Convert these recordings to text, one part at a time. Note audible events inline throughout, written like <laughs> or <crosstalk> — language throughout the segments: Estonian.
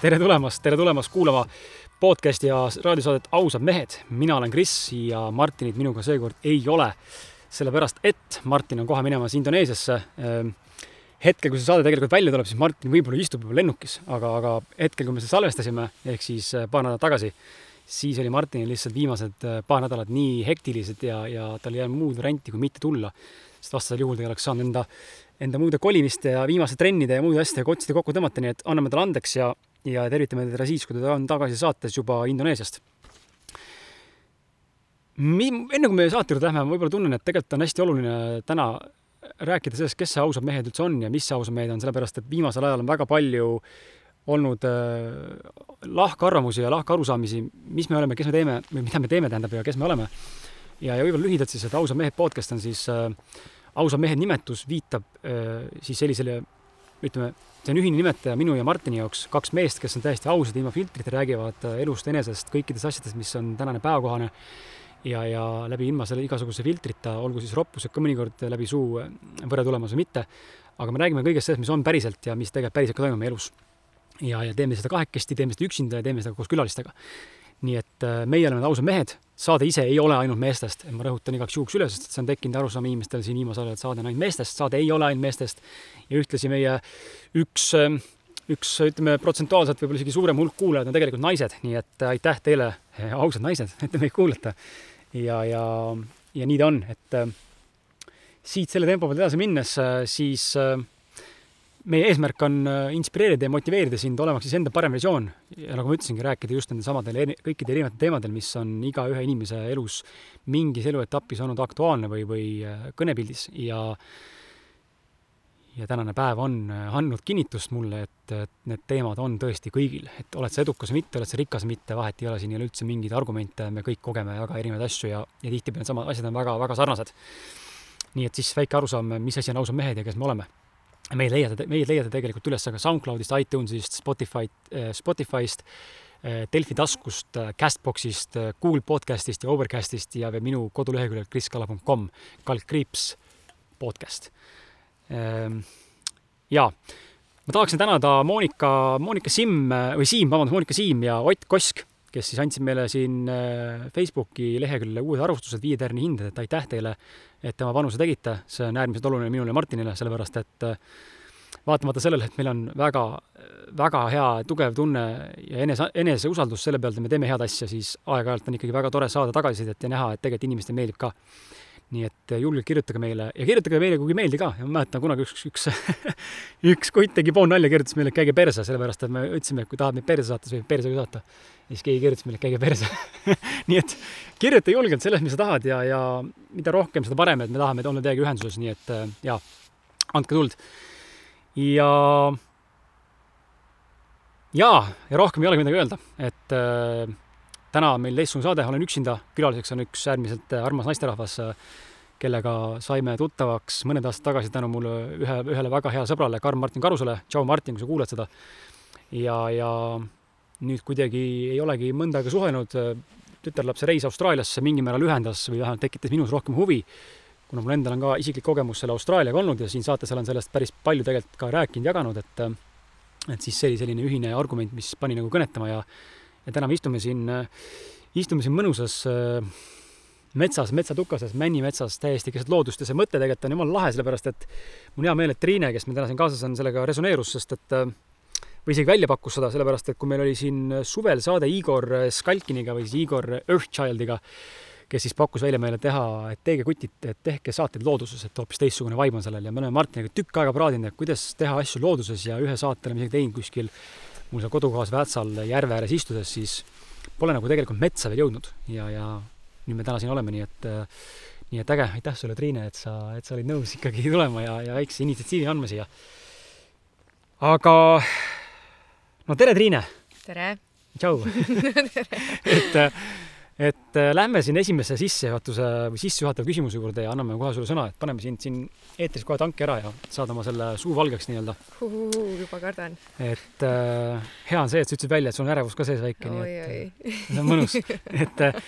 Tere tulemast, tere tulemast kuulama podcasti ja raadiosaadet Ausad mehed. mina olen Kris ja Martinit minuga seekord ei ole, sellepärast et Martin on kohe minemas Indoneesiasse. Ehm, hetkel, kui see saade tegelikult välja tuleb, siis Martin võib-olla istub juba lennukis, aga, aga hetkel, kui me seda salvestasime, ehk siis eh, paar nädalat tagasi, siis oli Martinil lihtsalt viimased eh, paar nädalat nii hektilised ja, ja tal ei jäänud muud varianti, kui mitte tulla. sest vastasel juhul ta ei oleks saanud enda enda muude kolimiste ja viimaste trennide ja muude asjadega otsida kokku tõmmata, nii et anname talle andeks ja, ja tervitame teda siis, kui ta on tagasi saates juba Indoneesiast. Mi-, enne kui meie saate juurde lähme, ma võib-olla tunnen, et tegelikult on hästi oluline täna rääkida sellest, kes see ausad mehed üldse on ja mis see ausad mehed on, sellepärast et viimasel ajal on väga palju olnud äh, lahkarvamusi ja lahkarusaamisi, mis me oleme, kes me teeme või mida me teeme, tähendab, ja kes me oleme. ja, ja võib-olla lühidalt siis, et ausad mehed podcast on siis äh, ausad mehed nimetus viitab äh, siis sellisele, ütleme, see on ühine nimetaja minu ja Martini jaoks, kaks meest, kes on täiesti ausad, ilma filtrita, räägivad äh, elust enesest, kõikidest asjadest, mis on tänane päevakohane ja, ja läbi ilma selle igasuguse filtrita, olgu siis roppused ka mõnikord läbi suu äh, võrra tulemas või mitte, aga me räägime kõigest sellest, mis on päriselt ja mis tegelikult päriselt ka toimub meie elus. ja, ja teeme seda kahekesti, teeme seda üksinda ja teeme seda koos külalistega nii et äh, meie oleme ausad mehed, saade ise ei ole ainult meestest, ma rõhutan igaks juhuks üle, sest see on tekkinud arusaam inimestel siin viimasel ajal, et saade on ainult meestest, saade ei ole ainult meestest ja ühtlasi meie üks, üks ütleme protsentuaalselt võib-olla isegi suurem hulk kuulajaid on tegelikult naised, nii et aitäh teile, ausad naised, et te meid kuulate. ja, ja, ja nii ta on, et siit selle tempo pealt edasi minnes, siis äh, meie eesmärk on äh, inspireerida ja motiveerida sind olemaks siis enda parem versioon. Ja nagu ma ütlesingi, rääkida just nendel samadel kõikidel erinevatel teemadel, mis on igaühe inimese elus mingis eluetapis olnud aktuaalne või, või äh, kõnepildis. Ja ja tänane päev on äh, andnud kinnitust mulle, et, et need teemad on tõesti kõigil, et oled sa edukas või mitte, oled sa rikas või mitte, vahet ei ole, siin ei ole üldse mingeid argumente, me kõik kogeme väga erinevaid asju ja, ja tihtipeale needsamad asjad on väga, väga sarnased. nii et siis väike arusaam, mis asi on ausad mehed ja kes me oleme meid leiate, meid leiate tegelikult üles ka SoundCloudist, iTunesist, Spotify, äh, Spotify'st, äh, Delfi taskust, äh, Castboxist, Google podcastist ja Overcastist ja veel minu koduleheküljelt kriskala.com, kaldkriips podcast. Ähm, ja ma tahaksin tänada Monika, Monika Simm või Siim, vabandust, Monika Siim ja Ott Kosk, kes siis andsid meile siin Facebooki leheküljele uued arvustused, viie tärni hinded, et aitäh teile et tema panuse tegite, see on äärmiselt oluline minule ja Martinile, sellepärast et äh, vaatamata sellele, et meil on väga, väga hea tugev tunne ja enese, eneseusaldus selle pealt, et me teeme head asja, siis aeg-ajalt on ikkagi väga tore saada tagasisidet ja näha, et tegelikult inimestele meeldib ka nii et julgelt kirjutage meile ja kirjutage meile, kui meeldi ka. ma mäletan kunagi üks, üks, <laughs> üks kutt tegi pool nalja, kirjutas meile, et käige perse, sellepärast et me ütlesime, et kui tahad meid perse saata, siis võib persega saata. ja siis keegi kirjutas meile, et käige perse <laughs> nii et kirjuta julgelt sellest, mis sa tahad ja, ja mida rohkem, seda parem, et me tahame olla teiega ühenduses, nii et jaa, andke tuld. ja jaa, ja rohkem ei olegi midagi öelda, et äh, täna on meil teistsugune saade, olen üksinda, külaliseks on üks äärmiselt armas naisterahvas, kellega saime tuttavaks mõned aastad tagasi tänu mulle ühe, ühele väga heale sõbrale, Karl-Martin Karusele. tšau, Martin, kui sa kuulad seda. ja, ja nüüd kuidagi ei olegi mõnda aega suhelnud. tütarlapse reis Austraaliasse mingil määral ühendas või vähemalt tekitas minus rohkem huvi, kuna mul endal on ka isiklik kogemus selle Austraaliaga olnud ja siin saates olen sellest päris palju tegelikult ka rääkinud, jaganud, et et siis see oli selline ühine argument, mis pani nagu kõnetama ja ja täna me istume siin, istume siin mõnusas äh, metsas, metsatukases, männimetsas, täiesti keset loodust. Ja see mõte tegelikult on jumala lahe, sellepärast et mul hea meel, et Triine, kes meil täna siin kaasas on, sellega resoneerus, sest et äh, või isegi välja pakkus seda, sellepärast et kui meil oli siin suvel saade Igor Skalkiniga või siis Igor Earthchildiga, kes siis pakkus välja meile teha, et teege kutid, et tehke saateid looduses, et hoopis teistsugune vibe on sellel. Ja me oleme Martiniga tükk aega praadinud, et kuidas teha asju looduses ja ühe saate oleme isegi teinud kuskil mul seal kodukohas Väätsal järve ääres istudes, siis pole nagu tegelikult metsa veel jõudnud ja, ja nüüd me täna siin oleme, nii et nii et äge, aitäh sulle, Triine, et sa, et sa olid nõus ikkagi <laughs> tulema ja, ja väikse initsiatiivi andma siia. aga no tere, Triine! tere! tšau <laughs> <laughs> et et äh, lähme siin esimese sissejuhatuse või sissejuhatava küsimuse juurde ja anname kohe sulle sõna, et paneme sind siin eetris kohe tanki ära ja saad oma selle suu valgeks nii-öelda. juba kardan. et äh, hea on see, et sa ütlesid välja, et sul on ärevus ka sees väike, nii et oi. <laughs> See on mõnus. et äh,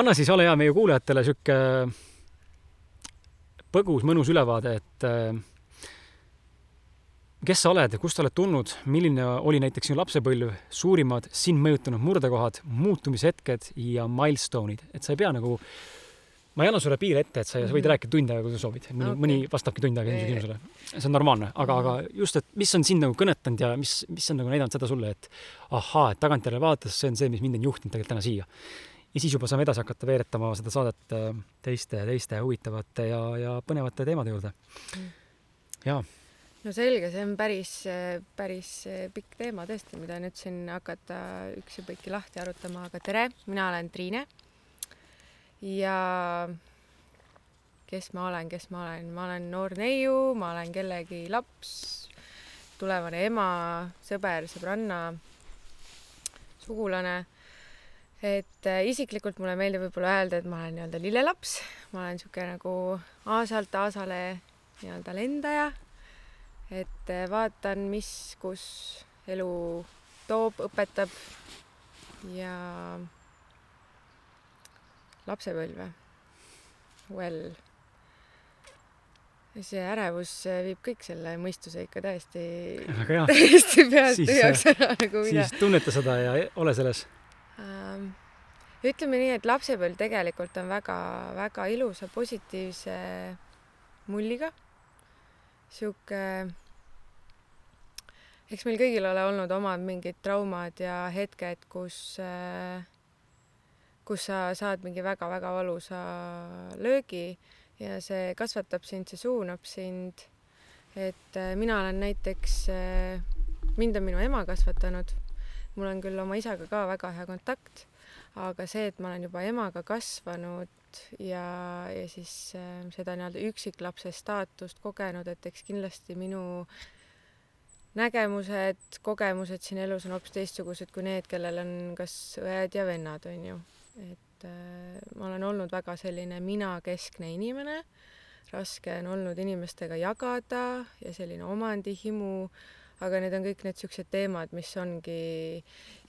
anna siis, ole hea, meie kuulajatele sihuke põgus, mõnus ülevaade, et äh, kes sa oled kust sa oled tulnud, milline oli näiteks sinu lapsepõlv, suurimad sind mõjutanud murdekohad, muutumishetked ja milstoned, et sa ei pea nagu ma ei anna sulle piire ette, et sa, sa võid -hmm. rääkida tund aega, kui sa soovid. mõni okay., mõni vastabki tund aega eelmisele küsimusele. see on normaalne, aga, aga just, et mis on sind nagu kõnetanud ja mis, mis on nagu näidanud seda sulle, et ahaa, et tagantjärele vaadates see on see, mis mind on juhtinud tegelikult täna siia. ja siis juba saame edasi hakata veeretama seda saadet äh, teiste, teiste huvitavate ja, ja põnevate teemade juurde. Mm. jaa no selge, see on päris, päris pikk teema tõesti, mida nüüd siin hakata üksipõiki lahti arutama, aga tere, mina olen Triine. ja kes ma olen, kes ma olen, ma olen noor neiu, ma olen kellegi laps, tulevane ema, sõber, sõbranna, sugulane. et äh, isiklikult mulle meeldib võib-olla öelda, et ma olen nii-öelda lillelaps, ma olen niisugune nagu aasalt aasale nii-öelda lendaja et eh, vaatan, mis, kus elu toob, õpetab ja lapsepõlve. Well, see ärevus viib kõik selle mõistuse ikka täiesti, täiesti peast tühjaks ära nagu mida. siis tunneta seda ja ole selles ähm, ütleme nii, et lapsepõlv tegelikult on väga-väga ilusa positiivse mulliga sihuke, eks meil kõigil ole olnud omad mingid traumad ja hetked, kus, kus sa saad mingi väga-väga valusa löögi ja see kasvatab sind, see suunab sind. et äh, mina olen näiteks, äh, mind on minu ema kasvatanud. mul on küll oma isaga ka väga hea kontakt, aga see, et ma olen juba emaga kasvanud ja, ja siis äh, seda nii-öelda üksiklapse staatust kogenud, et eks kindlasti minu nägemused, kogemused siin elus on hoopis teistsugused kui need, kellel on kas õed ja vennad, on ju. et äh, ma olen olnud väga selline minakeskne inimene, raske on olnud inimestega jagada ja selline omandihimu aga need on kõik need siuksed teemad, mis ongi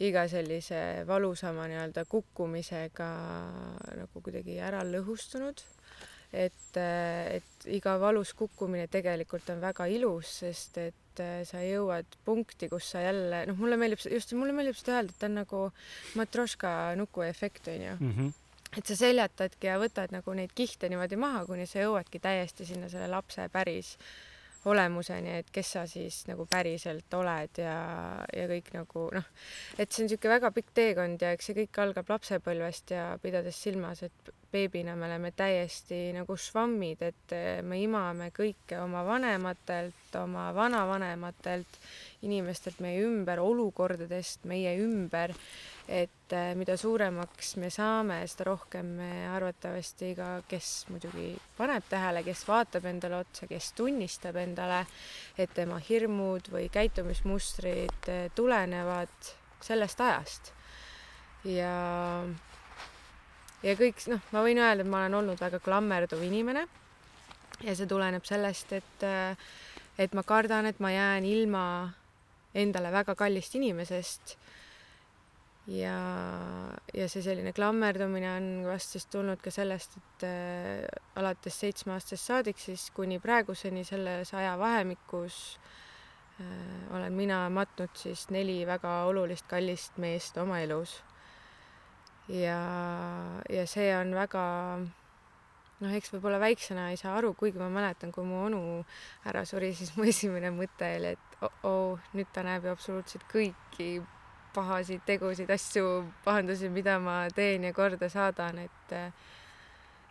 iga sellise valusama nii-öelda kukkumisega nagu kuidagi ära lõhustunud. et, et iga valus kukkumine tegelikult on väga ilus, sest et sa jõuad punkti, kus sa jälle, noh, mulle meeldib just, mulle meeldib seda öelda, et ta on nagu matroška nukuefekt onju mm. -hmm et sa seljatadki ja võtad nagu neid kihte niimoodi maha, kuni sa jõuadki täiesti sinna selle lapse päris olemuseni, et kes sa siis nagu päriselt oled ja, ja kõik nagu noh, et see on niisugune väga pikk teekond ja eks see kõik algab lapsepõlvest ja pidades silmas, et beebina me oleme täiesti nagu švammid, et me imame kõike oma vanematelt, oma vanavanematelt, inimestelt meie ümber, olukordadest meie ümber et äh, mida suuremaks me saame, seda rohkem me arvatavasti ka, kes muidugi paneb tähele, kes vaatab endale otsa, kes tunnistab endale, et tema hirmud või käitumismustrid äh, tulenevad sellest ajast. ja, ja kõik, noh, ma võin öelda, et ma olen olnud väga klammerduv inimene ja see tuleneb sellest, et, äh, et ma kardan, et ma jään ilma endale väga kallist inimesest ja, ja see selline klammerdumine on vast siis tulnud ka sellest, et äh, alates seitsmeaastasest saadik siis kuni praeguseni selles ajavahemikus äh, olen mina matnud siis neli väga olulist kallist meest oma elus. Ja, ja see on väga noh, eks võib-olla väiksena ei saa aru, kuigi ma mäletan, kui mu onu ära suri, siis mu <laughs> esimene mõte oli, et oh-oh, nüüd ta näeb ju absoluutselt kõiki pahasid tegusid, asju, pahandusi, mida ma teen ja korda saadan, et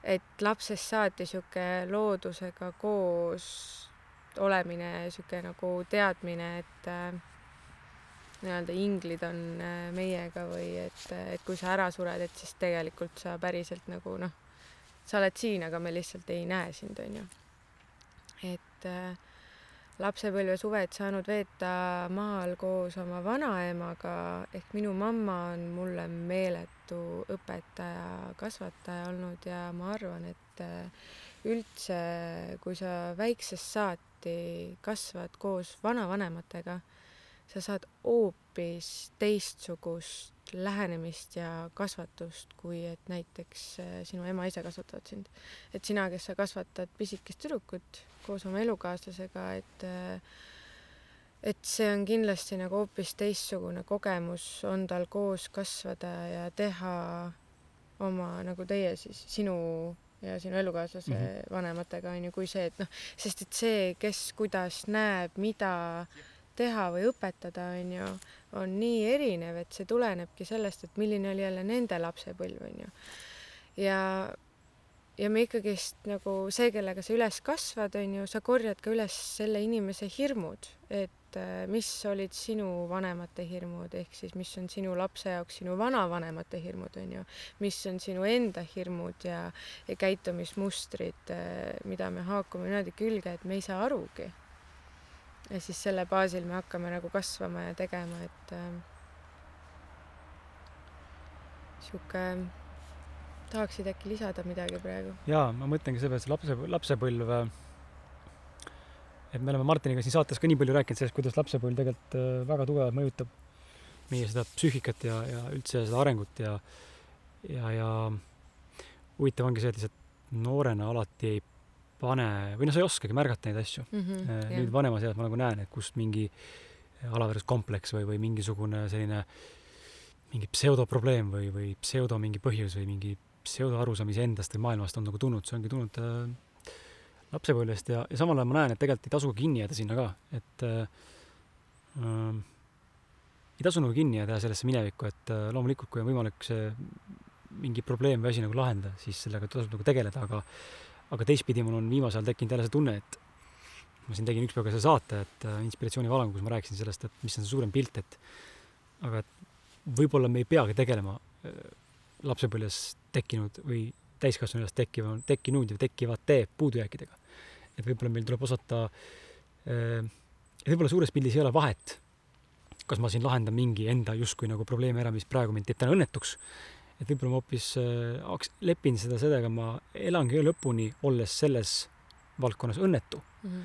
et lapsest saati sihuke loodusega koos olemine, sihuke nagu teadmine, et äh, nii-öelda inglid on äh, meiega või et, et kui sa ära sured, et siis tegelikult sa päriselt nagu noh, sa oled siin, aga me lihtsalt ei näe sind, onju. et äh, lapsepõlvesuved saanud veeta maal koos oma vanaemaga ehk minu mamma on mulle meeletu õpetaja, kasvataja olnud ja ma arvan, et äh, üldse, kui sa väiksest saati kasvad koos vanavanematega, sa saad hoopis teistsugust lähenemist ja kasvatust, kui et näiteks äh, sinu ema ise kasvatavad sind. et sina, kes sa kasvatad pisikest tüdrukut koos oma elukaaslasega, et äh, et see on kindlasti nagu hoopis teistsugune kogemus on tal koos kasvada ja teha oma nagu teie siis sinu ja sinu elukaaslase mm -hmm. vanematega on ju, kui see, et noh, sest et see, kes kuidas näeb, mida teha või õpetada, on ju, on nii erinev, et see tulenebki sellest, et milline oli jälle nende lapsepõlv, on ju. ja, ja me ikkagist nagu see, kellega sa üles kasvad, on ju, sa korjad ka üles selle inimese hirmud, et äh, mis olid sinu vanemate hirmud, ehk siis mis on sinu lapse jaoks sinu vanavanemate hirmud, on ju, mis on sinu enda hirmud ja, ja käitumismustrid, äh, mida me haakume niimoodi külge, et me ei saa arugi. Ja siis selle baasil me hakkame nagu kasvama ja tegema, et äh, sihuke tahaksid äkki lisada midagi praegu? jaa, ma mõtlengi selle peale, see lapse, lapsepõlv et me oleme Martiniga siin saates ka nii palju rääkinud sellest, kuidas lapsepõlv tegelikult äh, väga tugevalt mõjutab meie seda psüühikat ja, ja üldse seda arengut ja, ja, ja huvitav ongi see, et lihtsalt noorena alati ei pane või noh, sa ei oskagi märgata neid asju mm. -hmm, nüüd vanemas eas ma nagu näen, et kust mingi alaväärsuskompleks või, või mingisugune selline mingi pseudoprobleem või, või pseudo mingi põhjus või mingi pseudo arusaamise endast või maailmast on nagu tulnud, see ongi tulnud äh, lapsepõlvest ja, ja samal ajal ma näen, et tegelikult ei tasu kinni jääda sinna ka, et äh, äh, ei tasu nagu kinni jääda sellesse minevikku, et äh, loomulikult, kui on võimalik see mingi probleem või asi nagu lahendada, siis sellega tasub nagu tegeleda, aga aga teistpidi mul on viimasel ajal tekkinud jälle see tunne, et ma siin tegin ükspäev ka selle saate, et äh, inspiratsioonivalangu, kus ma rääkisin sellest, et mis on see suurem pilt, et aga et võib-olla me ei peagi tegelema äh, lapsepõlves tekkinud või täiskasvanu eas tekkiva, tekkinud ja tekkivate puudujääkidega. Et võib-olla meil tuleb osata, äh, võib-olla suures pildis ei ole vahet, kas ma siin lahendan mingi enda justkui nagu probleemi ära, mis praegu mind teeb täna õnnetuks, et võib-olla ma hoopis äh, lepin seda sellega, ma elangi lõpuni, olles selles valdkonnas õnnetu mm. -hmm.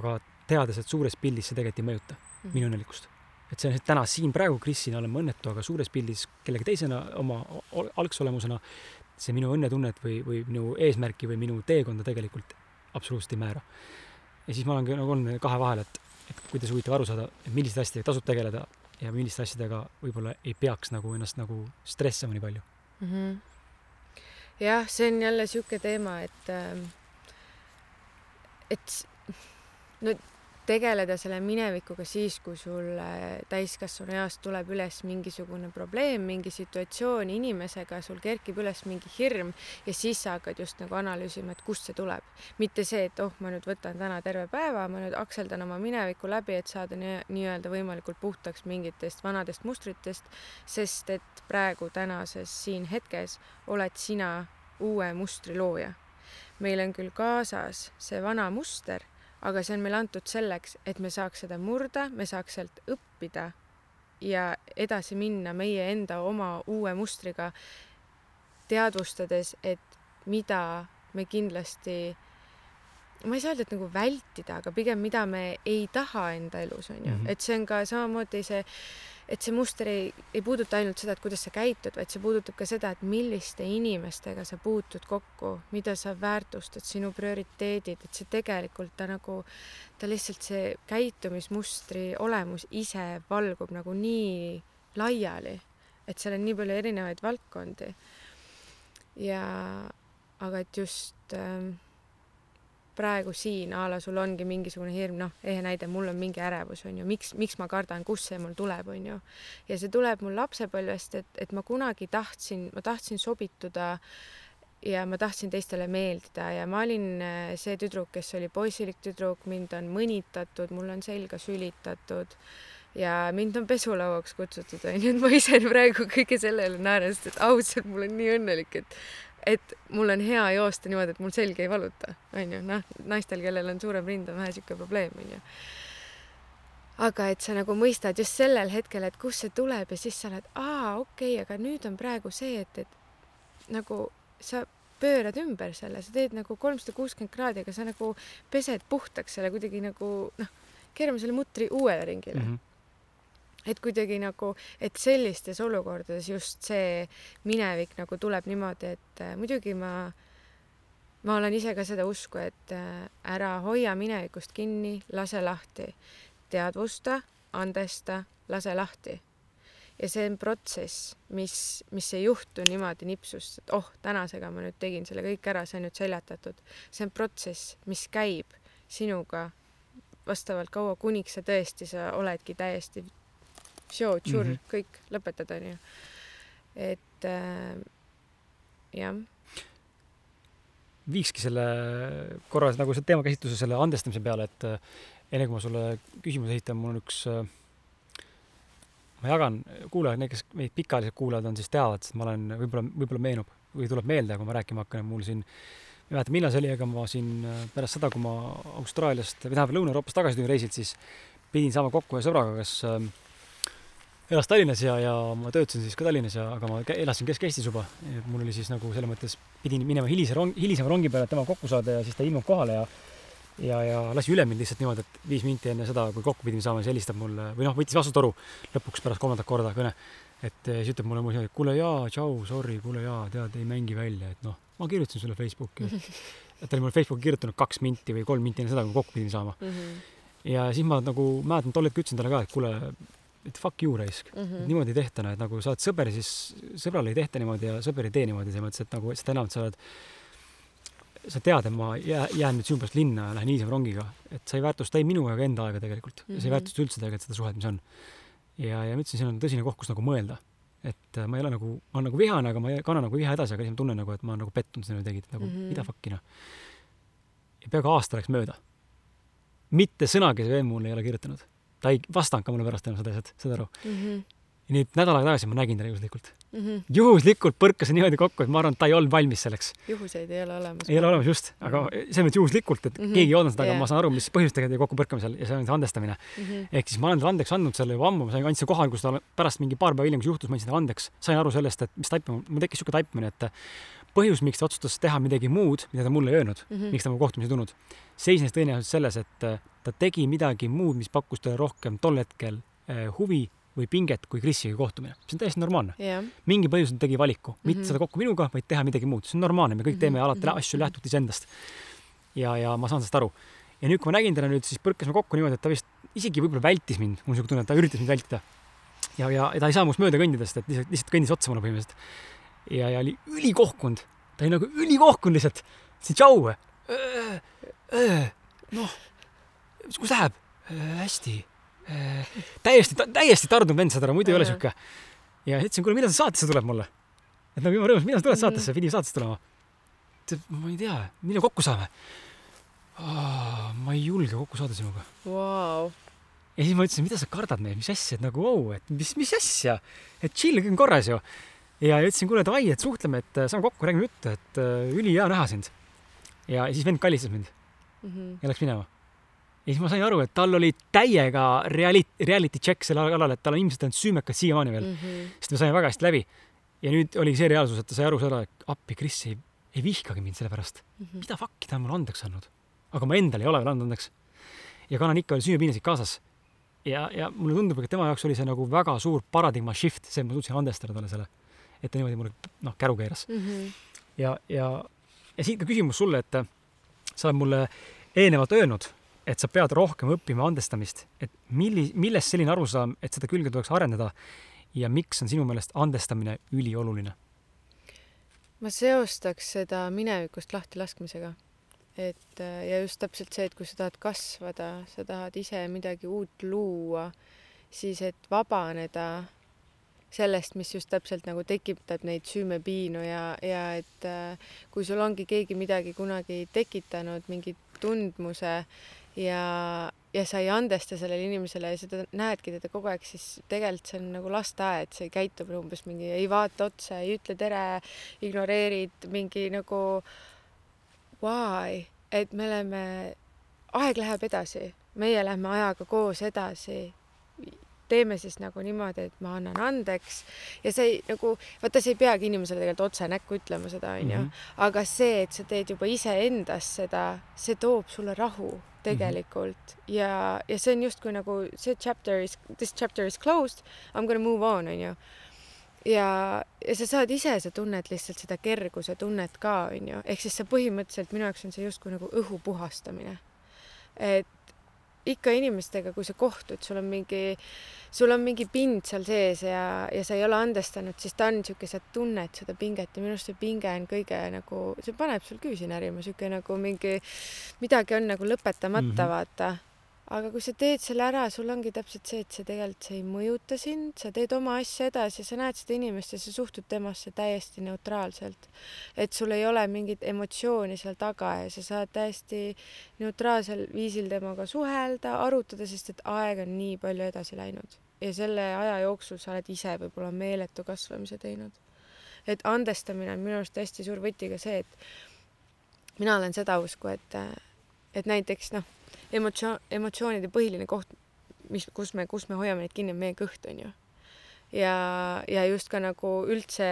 aga teades, et suures pildis see tegelikult ei mõjuta mm -hmm. minu õnnelikkust. et see on täna siin praegu Krisina olen ma õnnetu, aga suures pildis kellegi teisena oma algse olemusena see minu õnnetunnet või, või minu eesmärki või minu teekonda tegelikult absoluutselt ei määra. ja siis ma olengi nagu on kahe vahel, et, et kuidas huvitav aru saada, et milliste asjadega tasub tegeleda ja milliste asjadega võib-olla ei peaks nagu ennast nagu stressama nii palju mm. -hmm. jah, see on jälle sihuke teema, et, ähm, et no tegeleda selle minevikuga siis, kui sul täiskasvanu eas tuleb üles mingisugune probleem, mingi situatsioon inimesega, sul kerkib üles mingi hirm ja siis sa hakkad just nagu analüüsima, et kust see tuleb. mitte see, et oh, ma nüüd võtan täna terve päeva, ma nüüd akseldan oma minevikku läbi, et saada nii-öelda võimalikult puhtaks mingitest vanadest mustritest, sest et praegu tänases siin hetkes oled sina uue mustri looja. meil on küll kaasas see vana muster aga see on meile antud selleks, et me saaks seda murda, me saaks sealt õppida ja edasi minna meie enda oma uue mustriga, teadvustades, et mida me kindlasti ma ei saa öelda, et nagu vältida, aga pigem mida me ei taha enda elus, on ju mm, -hmm. et see on ka samamoodi see et see muster ei, ei puuduta ainult seda, et kuidas sa käitud, vaid see puudutab ka seda, et milliste inimestega sa puutud kokku, mida sa väärtustad, sinu prioriteedid, et see tegelikult ta nagu, ta lihtsalt see käitumismustri olemus ise valgub nagu nii laiali, et seal on nii palju erinevaid valdkondi. ja aga et just ähm, praegu siin a la sul ongi mingisugune hirm, noh, ehe näide, mul on mingi ärevus, on ju, miks, miks ma kardan, kust see mul tuleb, on ju. ja see tuleb mul lapsepõlvest, et, et ma kunagi tahtsin, ma tahtsin sobituda ja ma tahtsin teistele meeldida ja ma olin äh, see tüdruk, kes oli poisilik tüdruk, mind on mõnitatud, mul on selga sülitatud ja mind on pesulauaks kutsutud, onju, et ma ise praegu kõige sellele naeran, sest et ausalt, mul on nii õnnelik, et et mul on hea joosta niimoodi, et mul selg ei valuta, onju, noh, naistel, kellel on suurem rind, on vähe sihuke probleem, onju. aga et sa nagu mõistad just sellel hetkel, et kust see tuleb ja siis sa oled, aa, okei okay,, aga nüüd on praegu see, et, et nagu sa pöörad ümber selle, sa teed nagu kolmsada kuuskümmend kraadi, aga sa nagu pesed puhtaks selle kuidagi nagu noh, keerame selle mutri uuele ringile mm. -hmm et kuidagi nagu, et sellistes olukordades just see minevik nagu tuleb niimoodi, et äh, muidugi ma, ma olen ise ka seda usku, et äh, ära hoia minevikust kinni, lase lahti. teadvusta, andesta, lase lahti. ja see on protsess, mis, mis ei juhtu niimoodi nipsust, et oh, tänasega ma nüüd tegin selle kõik ära, see on nüüd seljatatud. see on protsess, mis käib sinuga vastavalt kaua, kuniks sa tõesti, sa oledki täiesti sure, sure mm. -hmm. kõik, lõpetad, onju. et äh, jah, viikski selle korra nagu see teemakäsitluse selle andestamise peale, et äh, enne kui ma sulle küsimuse esitan, mul on üks, ma jagan kuulajad, need, kes meid pikaajalised kuulajad on, siis teavad, et ma olen, võib-olla, võib-olla meenub või tuleb meelde, kui ma rääkima hakkan, et mul siin, ma ei mäleta, millal see oli, aga ma siin äh, pärast seda, kui ma Austraaliast või tähendab Lõuna-Euroopast tagasi tulin reisilt, siis pidin saama kokku ühe sõbraga, kes äh, elas Tallinnas ja, ja ma töötasin siis ka Tallinnas ja, aga ma elasin Kesk-Eestis juba. mul oli siis nagu selles mõttes, pidin minema hilise rong, hilisema rongi peale, et temaga kokku saada ja siis ta ilmunud kohale ja ja, ja lasi üle mind lihtsalt niimoodi, et viis minti enne seda, kui kokku pidime saama, siis helistab mulle või noh, võttis vastu toru lõpuks pärast kolmandat korda kõne. et siis ütleb mulle muidu, et kuule jaa, tšau, sorry, kuule jaa, tead, ei mängi välja, et noh, ma kirjutasin sulle Facebooki. <laughs> et ta oli mulle Facebooki kirjutanud kaks minti või kolm minti enne seda, kui kokku pidime saama. mm. -hmm. ja siis ma nagu mäletan, tol hetkel ütlesin talle ka, et kuule, et fuck you raisk. Mm -hmm. niimoodi ei tehta, noh, et nagu sa oled sõber, siis sõbrale ei tehta niimoodi ja sõber ei tee niimoodi, selles mõttes, et nagu seda enam, et sa oled, sa tead, et ma jää, jään nüüd sinu pärast linna ja lähen hilisema rongiga, et sa ei väärtusta ei minu ega enda aega tegelikult mm. -hmm. sa ei Mhm. väärtusta üldse tegelikult seda suhet, mis on. ja, ja ma ütlesin, see on tõsine koht, kus nagu mõelda. et äh, ma ei ole nagu, ma olen nagu vihane, aga ma ei kanna nagu viha edasi, aga siis ma tunnen nagu, et ma olen nagu pettunud, seda tegid, et nagu mm. -hmm. mida fuck'i noh. ja peaaegu aasta läks mööda. mitte sõnagi see vend mulle ei ole kirjutanud. Ta ei vastanud ka mulle pärast enam seda asjad, saad aru. Mm -hmm. ja nüüd nädal aega tagasi ma nägin teda juhuslikult. Mm -hmm. juhuslikult põrkasin niimoodi kokku, et ma arvan, et ta ei olnud valmis selleks. juhuseid ei ole olemas. ei ole olemas just, aga selles mõttes juhuslikult, et mm Mhm. -hmm. keegi ei oodanud seda, aga Jaa. ma saan aru, mis põhjustega jäi kokkupõrkamisel ja see on see andestamine. mm. -hmm. ehk siis ma olen talle andeks andnud selle juba ammu, ma sain, andsin kohal, kus ta pärast mingi paar päeva hiljem, kus juhtus, ma andsin talle andeks. sain aru sellest, et mis taipamine, mul tekkis niisugune taipamine, et põhjus, miks ta otsustas teha midagi muud, mida ta mulle ei öelnud mm. -hmm. miks ta mu kohtumisi ei tulnud, seisnes tõenäoliselt selles, et äh, ta tegi midagi muud, mis pakkus talle rohkem tol hetkel äh, huvi või pinget kui Krisiga kohtumine. see on täiesti normaalne. jah, mingi põhjusel tegi valiku, mitte mm. -hmm. seda kokku minuga, vaid teha midagi muud, see on normaalne, me kõik Mhm, teeme alati mhm, asju mhm. lähtuvalt iseendast. ja, ja ma saan sellest aru. ja nüüd, kui ma nägin teda nüüd, siis põrkasime kokku niimoodi, et ta vist isegi võib-olla vältis mind, mul on niisugune tunne, et ta üritas mind vältida. ja, ja ja ta ei saa minust mööda kõndida, sest et lihtsalt, lihtsalt kõndis otsa mulle põhimõtteliselt. ja, ja oli ülikohkunud, ta oli nagu ülikohkunud lihtsalt. ütlesin tšau. noh, kus läheb? hästi. täiesti, täiesti tardunud vend, saad aru, muidu ei ole sihuke. ja ütlesin, kuule, millal sa saatesse tuled mulle? et nagu jumala rõõmus, millal sa tuled Mhm. saatesse, pidi saatesse tulema. ma ei tea, millal kokku saame? ma ei julge kokku saada sinuga. vau. ja siis ma ütlesin, mida sa kardad meid, mis asja, et nagu vau, et mis, mis asja, et chill, on korras ju. Ja ütlesin, kuule davai, et suhtleme, et äh, saame kokku, räägime juttu, et äh, ülihea näha sind. ja siis vend kallistas mind Mhm. ja läks minema. ja siis ma sain aru, et tal oli täiega reality, reality check selle alal, et tal on ilmselt ainult süümekas siiamaani veel, Mhm. sest me saime väga hästi läbi. ja nüüd oli see reaalsus, et ta sai aru seda, et appi, Kris ei, ei vihkagi mind selle pärast. Mhm. mida fuck'i ta on mulle andeks andnud? aga ma endale ei ole veel andnud andeks. ja kannan ikka veel süümepiinasid kaasas. ja, ja mulle tundub, et tema jaoks oli see nagu väga suur paradigma shift, see, et ma suutsin andestada talle selle. Et ta niimoodi mulle noh, käru keeras. Mhm. ja, ja, ja siit ka küsimus sulle, et äh, sa oled mulle eelnevalt öelnud, et sa pead rohkem õppima andestamist, et milli-, millest selline arusaam, et seda külge tuleks arendada ja miks on sinu meelest andestamine ülioluline? ma seostaks seda minevikust lahtilaskmisega. et äh, ja just täpselt see, et kui sa tahad kasvada, sa tahad ise midagi uut luua, siis et vabaneda sellest, mis just täpselt nagu tekitab neid süümepiinu ja, ja et äh, kui sul ongi keegi midagi kunagi tekitanud, mingi tundmuse ja, ja sa ei andesta sellele inimesele ja seda näedki teda kogu aeg, siis tegelikult see on nagu lasteaed, see käitub umbes mingi ei vaata otsa, ei ütle tere, ignoreerid mingi nagu why, et me oleme, aeg läheb edasi, meie lähme ajaga koos edasi teeme siis nagu niimoodi, et ma annan andeks ja see ei nagu, vaata, sa ei peagi inimesele tegelikult otse näkku ütlema seda, onju, Mhm. aga see, et sa teed juba iseendas seda, see toob sulle rahu tegelikult mm -hmm. ja, ja see on justkui nagu see chapter is, this chapter is closed, I m gonna move on, onju. ja, ja sa saad ise, sa tunned lihtsalt seda kerguse tunnet ka, onju, ehk siis sa põhimõtteliselt minu jaoks on see justkui nagu õhu puhastamine. et ikka inimestega, kui sa kohtud, sul on mingi, sul on mingi pind seal sees ja, ja sa ei ole andestanud, siis ta on niisugune, sa tunned seda pinget ja minu arust see pinge on kõige nagu, see paneb sul küüsi närima, niisugune nagu mingi, midagi on nagu lõpetamata mm, -hmm. vaata aga kui sa teed selle ära, sul ongi täpselt see, et see tegelikult, see ei mõjuta sind, sa teed oma asja edasi, sa näed seda inimest ja sa suhtud temasse täiesti neutraalselt. et sul ei ole mingit emotsiooni seal taga ja sa saad täiesti neutraalsel viisil temaga suhelda, arutada, sest et aeg on nii palju edasi läinud ja selle aja jooksul sa oled ise võib-olla meeletu kasvamise teinud. et andestamine on minu arust hästi suur võti ka see, et mina olen seda usku, et, et näiteks noh emotsioon, emotsioonide põhiline koht, mis, kus me, kus me hoiame neid kinni, on meie kõht, on ju. ja, ja just ka nagu üldse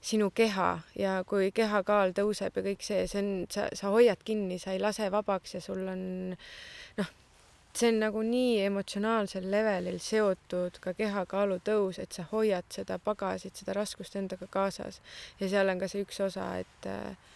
sinu keha ja kui kehakaal tõuseb ja kõik see, see on, sa, sa hoiad kinni, sa ei lase vabaks ja sul on noh, see on nagu nii emotsionaalsel levelil seotud ka kehakaalu tõus, et sa hoiad seda pagasit, seda raskust endaga kaasas ja seal on ka see üks osa, et äh,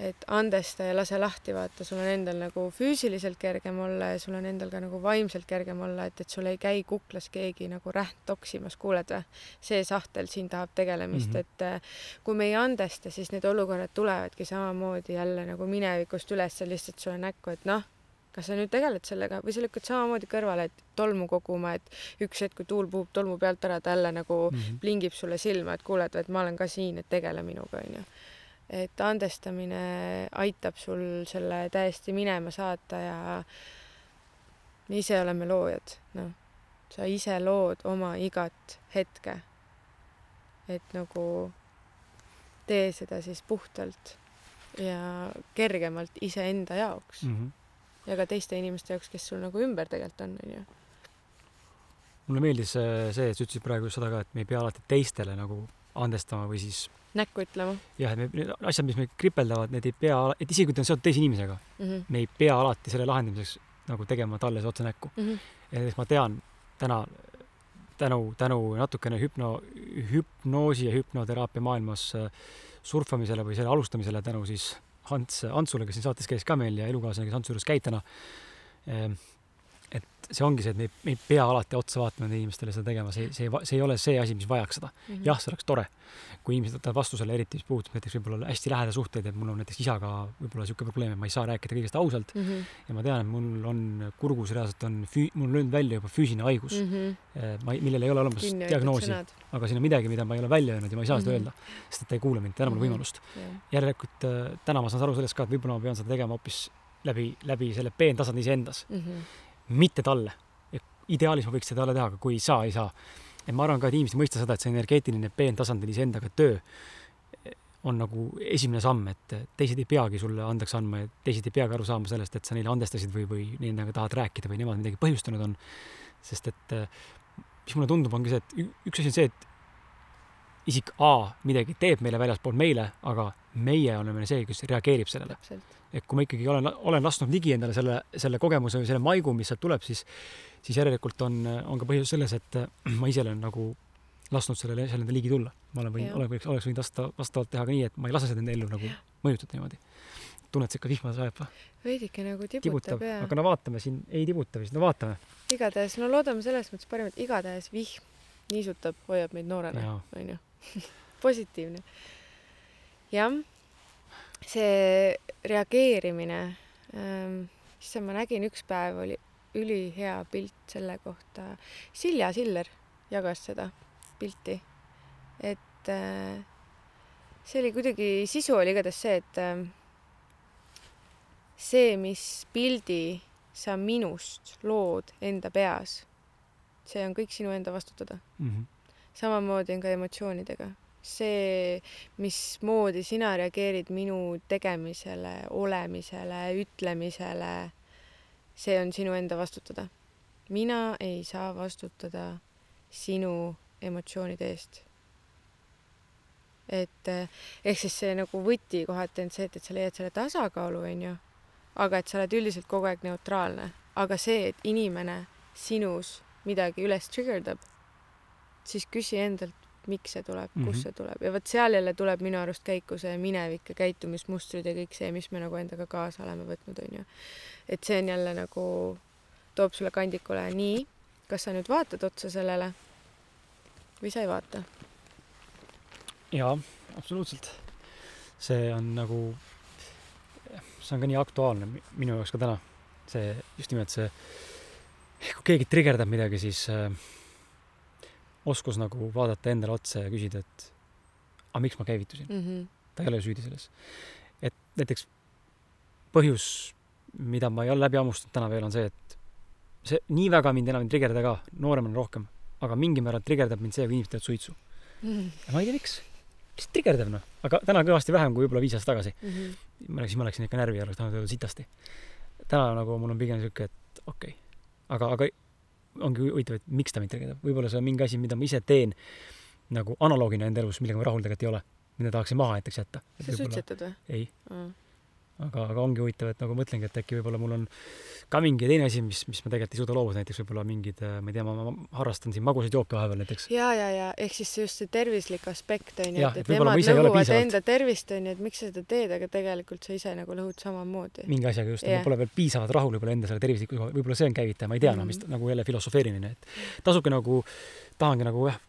et andesta ja lase lahti, vaata, sul on endal nagu füüsiliselt kergem olla ja sul on endal ka nagu vaimselt kergem olla, et, et sul ei käi kuklas keegi nagu räht toksimas, kuuled või? see sahtel siin tahab tegelemist mm, -hmm. et äh, kui me ei andesta, siis need olukorrad tulevadki samamoodi jälle nagu minevikust üles lihtsalt sulle näkku, et noh, kas sa nüüd tegeled sellega või sa lükkad samamoodi kõrvale, et tolmu koguma, et üks hetk, kui tuul puhub tolmu pealt ära, ta jälle nagu mm -hmm. plingib sulle silma, et kuule, et ma olen ka siin, et tegele minuga, onju et andestamine aitab sul selle täiesti minema saata ja me ise oleme loojad, noh, sa ise lood oma igat hetke. et nagu tee seda siis puhtalt ja kergemalt iseenda jaoks mm. -hmm. ja ka teiste inimeste jaoks, kes sul nagu ümber tegelikult on, onju. mulle meeldis see, et sa ütlesid praegu just seda ka, et me ei pea alati teistele nagu andestama või siis näkku ütlema. jah, et need asjad, mis meid kripeldavad, need ei pea, et isegi kui ta on seotud teise inimesega mm, -hmm. me ei pea alati selle lahendamiseks nagu tegema talle otse näkku mm. -hmm. ja näiteks ma tean täna tänu, tänu natukene hüpno, hüpnoosi ja hüpnoteraapia maailmas äh, surfamisele või selle alustamisele tänu siis Ants, Antsule, kes siin saates käis ka meil ja elukaaslane, kes Antsu juures käib täna ehm, et see ongi see, et me ei, me ei pea alati otsa vaatama nendele inimestele seda tegema, see, see, see ei ole see asi, mis vajaks seda mm. -hmm. jah, see oleks tore, kui inimesed võtavad vastu selle, eriti mis puudutab näiteks võib-olla hästi läheda suhteid, et mul on näiteks isaga võib-olla niisugune probleem, et ma ei saa rääkida kõigest ausalt mm. -hmm. ja ma tean, et mul on kurgus reaalselt on füü-, mul on löönud välja juba füüsiline haigus mm. -hmm. ma, millel ei ole olemas Kinni diagnoosi, aga siin on midagi, mida ma ei ole välja öelnud ja ma ei saa mm -hmm. seda öelda, sest et ta ei kuule mind, täna mul mm -hmm. võimalust yeah.. järelikult äh, täna ma saan aru sellest ka, et võib-olla ma pean seda tegema hoopis läbi, läbi selle peentasandi iseendas mm. -hmm mitte talle. ideaalis ma võiks seda talle teha, aga kui ei saa, ei saa. et ma arvan ka, et inimesed ei mõista seda, et see energeetiline peentasandil iseendaga töö on nagu esimene samm, et teised ei peagi sulle andeks andma ja teised ei peagi aru saama sellest, et sa neile andestasid või, või nendega tahad rääkida või nemad midagi põhjustanud on. sest et mis mulle tundub, ongi see, et üks asi on see, et isik A midagi teeb meile väljaspool meile, aga meie oleme see, kes reageerib sellele. et kui ma ikkagi olen, olen lasknud ligi endale selle, selle kogemuse või selle maigu, mis sealt tuleb, siis, siis järelikult on, on ka põhjus selles, et ma ise olen nagu lasknud sellele, sellele ligi tulla. ma olen võinud, oleks, oleks võinud vasta, vastavalt teha ka nii, et ma ei lase seda enda ellu nagu mõjutada niimoodi. tunned sa ikka vihma sajab või? veidike nagu tibutab, tibutab, aga no vaatame siin, ei tibuta vist, no vaatame. igatahes, no loodame selles mõttes parimat, igatahes vihm niisutab, hoiab meid noorena, onju. <laughs> positiivne jah, see reageerimine ähm,, issand, ma nägin üks päev oli ülihea pilt selle kohta. Silja Siller jagas seda pilti, et äh, see oli kuidagi, sisu oli igatahes see, et äh, see, mis pildi sa minust lood enda peas, see on kõik sinu enda vastutada mm. -hmm. samamoodi on ka emotsioonidega see, mismoodi sina reageerid minu tegemisele, olemisele, ütlemisele, see on sinu enda vastutada. mina ei saa vastutada sinu emotsioonide eest. et ehk siis see nagu võti kohati on see, et, et sa leiad selle tasakaalu, onju, aga et sa oled üldiselt kogu aeg neutraalne, aga see, et inimene sinus midagi üles trigerdab, siis küsi endalt, miks see tuleb mm, -hmm. kust mhm. see tuleb ja vot seal jälle tuleb minu arust käiku see minevik ja käitumismustrid ja kõik see, mis me nagu endaga kaasa oleme võtnud, onju. et see on jälle nagu toob sulle kandikule nii, kas sa nüüd vaatad otsa sellele või sa ei vaata? jaa, absoluutselt. see on nagu, see on ka nii aktuaalne minu jaoks ka täna. see, just nimelt see, kui keegi trigerdab midagi, siis äh, oskus nagu vaadata endale otsa ja küsida, et aga miks ma käivitusin mm. -hmm. ta ei ole süüdi selles. et näiteks põhjus, mida ma ei ole läbi hammustanud täna veel, on see, et see nii väga mind enam ei trigerda ka, nooremana rohkem, aga mingil määral trigerdab mind see, kui inimesed teevad suitsu Mm -hmm. ja ma ei tea, miks. lihtsalt trigerdab noh, aga täna kõvasti vähem kui võib-olla viis aastat tagasi. Mm -hmm. ma läksin, ma läksin ikka närvi ja oleks tahtnud öelda sitasti. täna nagu mul on pigem sihuke, et okei okay., aga, aga ongi huvitav, et miks ta mind trigerdab, võib-olla see on mingi asi, mida ma ise teen nagu analoogina enda elus, millega ma rahul tegelikult ei ole, mida tahaksin maha näiteks jätta. sa suitsetad või? ei, Mm. Aga, aga ongi huvitav, et nagu mõtlengi, et äkki võib-olla mul on ka mingi teine asi, mis, mis ma tegelikult ei suuda loobuda, näiteks võib-olla mingid, ma ei tea, ma, harrastan siin magusaid jooke vahepeal näiteks. ja, ja, ja ehk siis just see tervislik aspekt on ju, et, et nemad lõhuvad enda tervist on ju, et miks sa seda teed, aga tegelikult sa ise nagu lõhud samamoodi. mingi asjaga just ma pole veel piisavalt rahul võib-olla enda selle tervislikkusega, võib-olla see on käivitaja, ma ei tea mm. Mhm. noh, mis nagu jälle filosofeerimine, et tasubki nagu, tahangi nagu jah,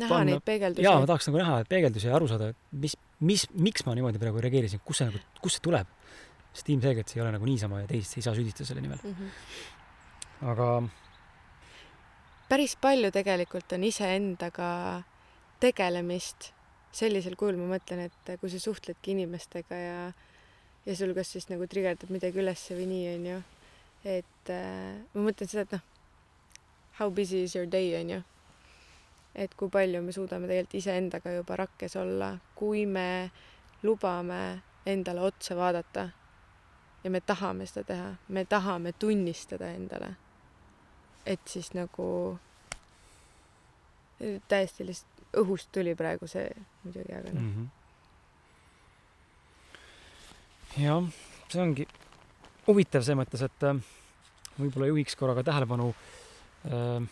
näha panna- neid peegeldusi. jaa, ma tahaks nagu näha peegeldusi ja aru saada, et mis, mis, miks ma niimoodi praegu reageerisin, kus see nagu, kust see tuleb. sest ilmselgelt see ei ole nagu niisama ja teist ei saa süüdistada selle nimel, mm. -hmm. aga päris palju tegelikult on iseendaga tegelemist sellisel kujul, ma mõtlen, et kui sa suhtledki inimestega ja ja sul kas siis nagu trigerdab midagi ülesse või nii, onju. et äh, ma mõtlen seda, et noh, how busy is your day, onju. Et kui palju me suudame tegelikult iseendaga juba rakkes olla, kui me lubame endale otsa vaadata. Ja me tahame seda teha, me tahame tunnistada endale. Et siis nagu täiesti lihtsalt õhust tuli praegu see muidugi, aga noh. Mm -hmm. jah, see ongi huvitav selles mõttes, et äh, võib-olla juhiks korraga tähelepanu äh,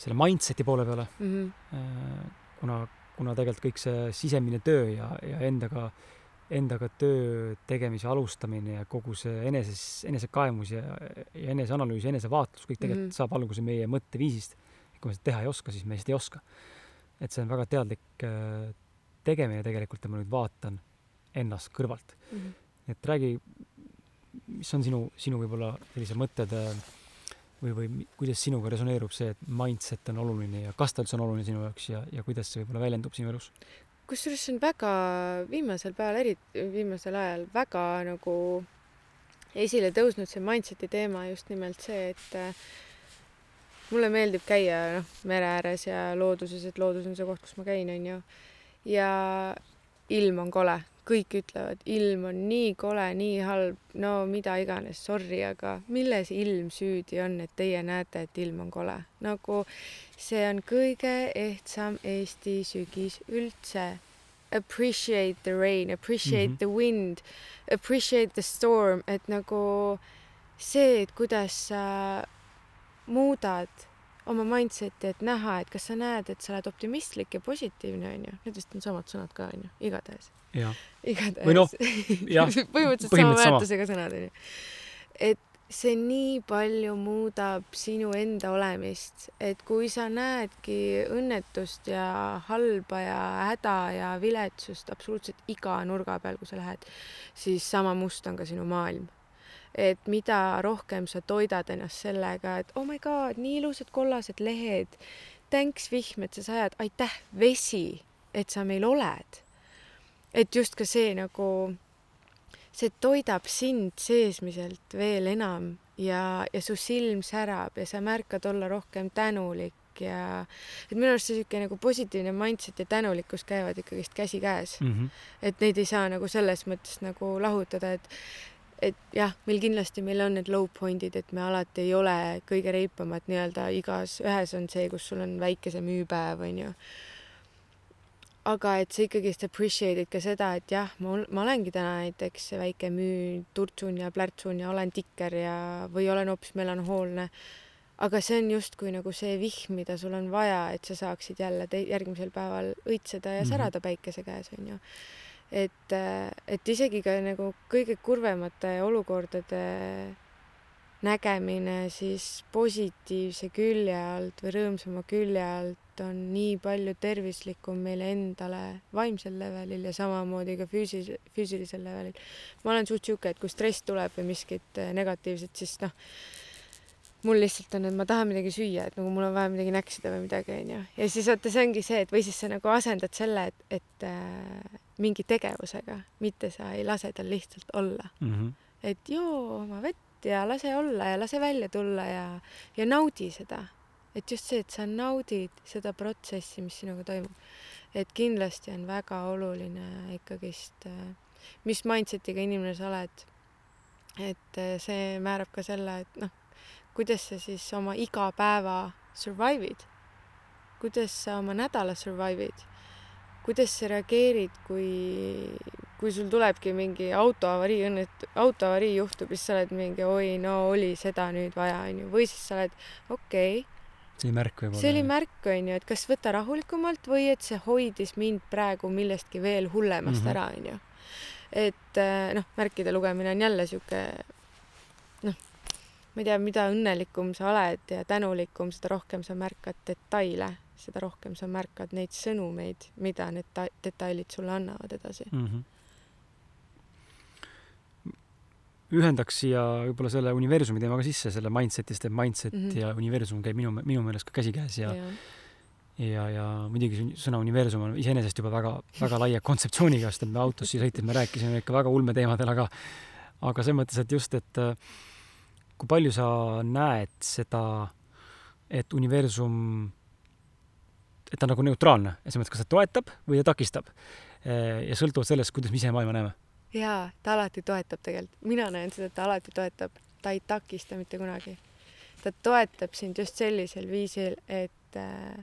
selle mindset'i poole peale mm -hmm. kuna, kuna tegelikult kõik see sisemine töö ja, ja endaga, endaga töö tegemise alustamine ja kogu see eneses, enesekaemus ja, ja eneseanalüüs ja enesevaatlus, kõik tegelikult mm. -hmm. saab alguse meie mõtteviisist. kui me seda teha ei oska, siis me lihtsalt ei oska. et see on väga teadlik äh, tegemine tegelikult ja ma nüüd vaatan ennast kõrvalt. Mm -hmm. et räägi, mis on sinu, sinu võib-olla sellised mõtted äh, või, või kuidas sinuga resoneerub see, et mindset on oluline ja kas ta üldse on oluline sinu jaoks ja, ja kuidas see võib-olla väljendub sinu elus? kusjuures see on väga viimasel päeval, eriti viimasel ajal väga nagu esile tõusnud see mindset'i teema just nimelt see, et äh, mulle meeldib käia noh, mere ääres ja looduses, et loodus on see koht, kus ma käin, onju. ja ilm on kole, kõik ütlevad, ilm on nii kole, nii halb, no mida iganes, sorry, aga milles ilm süüdi on, et teie näete, et ilm on kole? nagu see on kõige ehtsam Eesti sügis üldse. Appreciate the rain, appreciate mm. -hmm. the wind, appreciate the storm, et nagu see, et kuidas sa muudad oma mindset'i, et näha, et kas sa näed, et sa oled optimistlik ja positiivne, onju. Need vist on samad sõnad ka, onju, igatahes. igatahes. Või noh, <laughs> jah, põhimõtteliselt sama. väärtusega sõnad, onju. et see nii palju muudab sinu enda olemist, et kui sa näedki õnnetust ja halba ja häda ja viletsust absoluutselt iga nurga peal, kui sa lähed, siis sama must on ka sinu maailm. Et mida rohkem sa toidad ennast sellega, et oh my god, nii ilusad kollased lehed, thanks vihm, et sa sajad, aitäh vesi, et sa meil oled. et just ka see nagu see toidab sind seesmiselt veel enam ja, ja su silm särab ja sa märkad olla rohkem tänulik ja et minu arust see sihuke nagu positiivne mindset ja tänulikkus käivad ikkagist käsikäes, mm. -hmm. et neid ei saa nagu selles mõttes nagu lahutada, et et jah, meil kindlasti, meil on need low point'id, et me alati ei ole kõige reipamad nii-öelda igas, ühes on see, kus sul on väikesem hüüpäev, onju aga et sa ikkagist appreciate'id ka seda, et jah, ma, ma olengi täna näiteks väike müü, turtsun ja plärtsun ja olen tikker ja, või olen hoopis melanhoolne. aga see on justkui nagu see vihm, mida sul on vaja, et sa saaksid jälle te- järgmisel päeval õitseda ja Mhm. särada päikese käes, onju. Et, et isegi ka nagu kõige kurvemate olukordade nägemine siis positiivse külje alt või rõõmsama külje alt on nii palju tervislikum meile endale vaimsel levelil ja samamoodi ka füüsis-, füüsilisel levelil. ma olen suht sihuke, et kui stress tuleb või miskit eh, negatiivset, siis noh, mul lihtsalt on, et ma tahan midagi süüa, et nagu mul on vaja midagi näksida või midagi, onju. ja siis vaata, see ongi see, et või siis sa nagu asendad selle, et, et äh, mingi tegevusega, mitte sa ei lase tal lihtsalt olla mm. -hmm. et joo oma vett ja lase olla ja lase välja tulla ja, ja naudi seda. et just see, et sa naudid seda protsessi, mis sinuga toimub. et kindlasti on väga oluline ikkagist, äh, mis mindset'iga inimene sa oled. et äh, see määrab ka selle, et noh, kuidas sa siis oma igapäeva survive'id, kuidas sa oma nädala survive'id, kuidas sa reageerid, kui, kui sul tulebki mingi autoavarii, õnnet-, autoavarii juhtub siis sa oled mingi oi, no oli seda nüüd vaja, onju, või siis sa oled okei okay,. see oli märk võib-olla. see oli märk, onju, et kas võtta rahulikumalt või et see hoidis mind praegu millestki veel hullemast mm -hmm. ära, onju. et noh, märkide lugemine on jälle sihuke noh ma ei tea, mida õnnelikum sa oled ja tänulikum, seda rohkem sa märkad detaile, seda rohkem sa märkad neid sõnumeid, mida need detailid sulle annavad edasi mm. -hmm. ühendaks siia võib-olla selle universumi teema ka sisse, selle mindset'ist, et mindset mm -hmm. ja universum käib minu, minu meelest ka käsikäes ja, ja ja, ja muidugi sõna universum on iseenesest juba väga, väga laia <laughs> kontseptsiooniga, sest et me autos siis sõites me rääkisime ikka väga ulmeteemadel, aga aga selles mõttes, et just, et äh, kui palju sa näed seda, et universum, et ta on nagu neutraalne, selles mõttes, kas ta toetab või ta takistab ja sõltuvalt sellest, kuidas me ise maailma näeme? jaa, ta alati toetab tegelikult, mina näen seda, et ta alati toetab, ta ei takista mitte kunagi. ta toetab sind just sellisel viisil, et äh,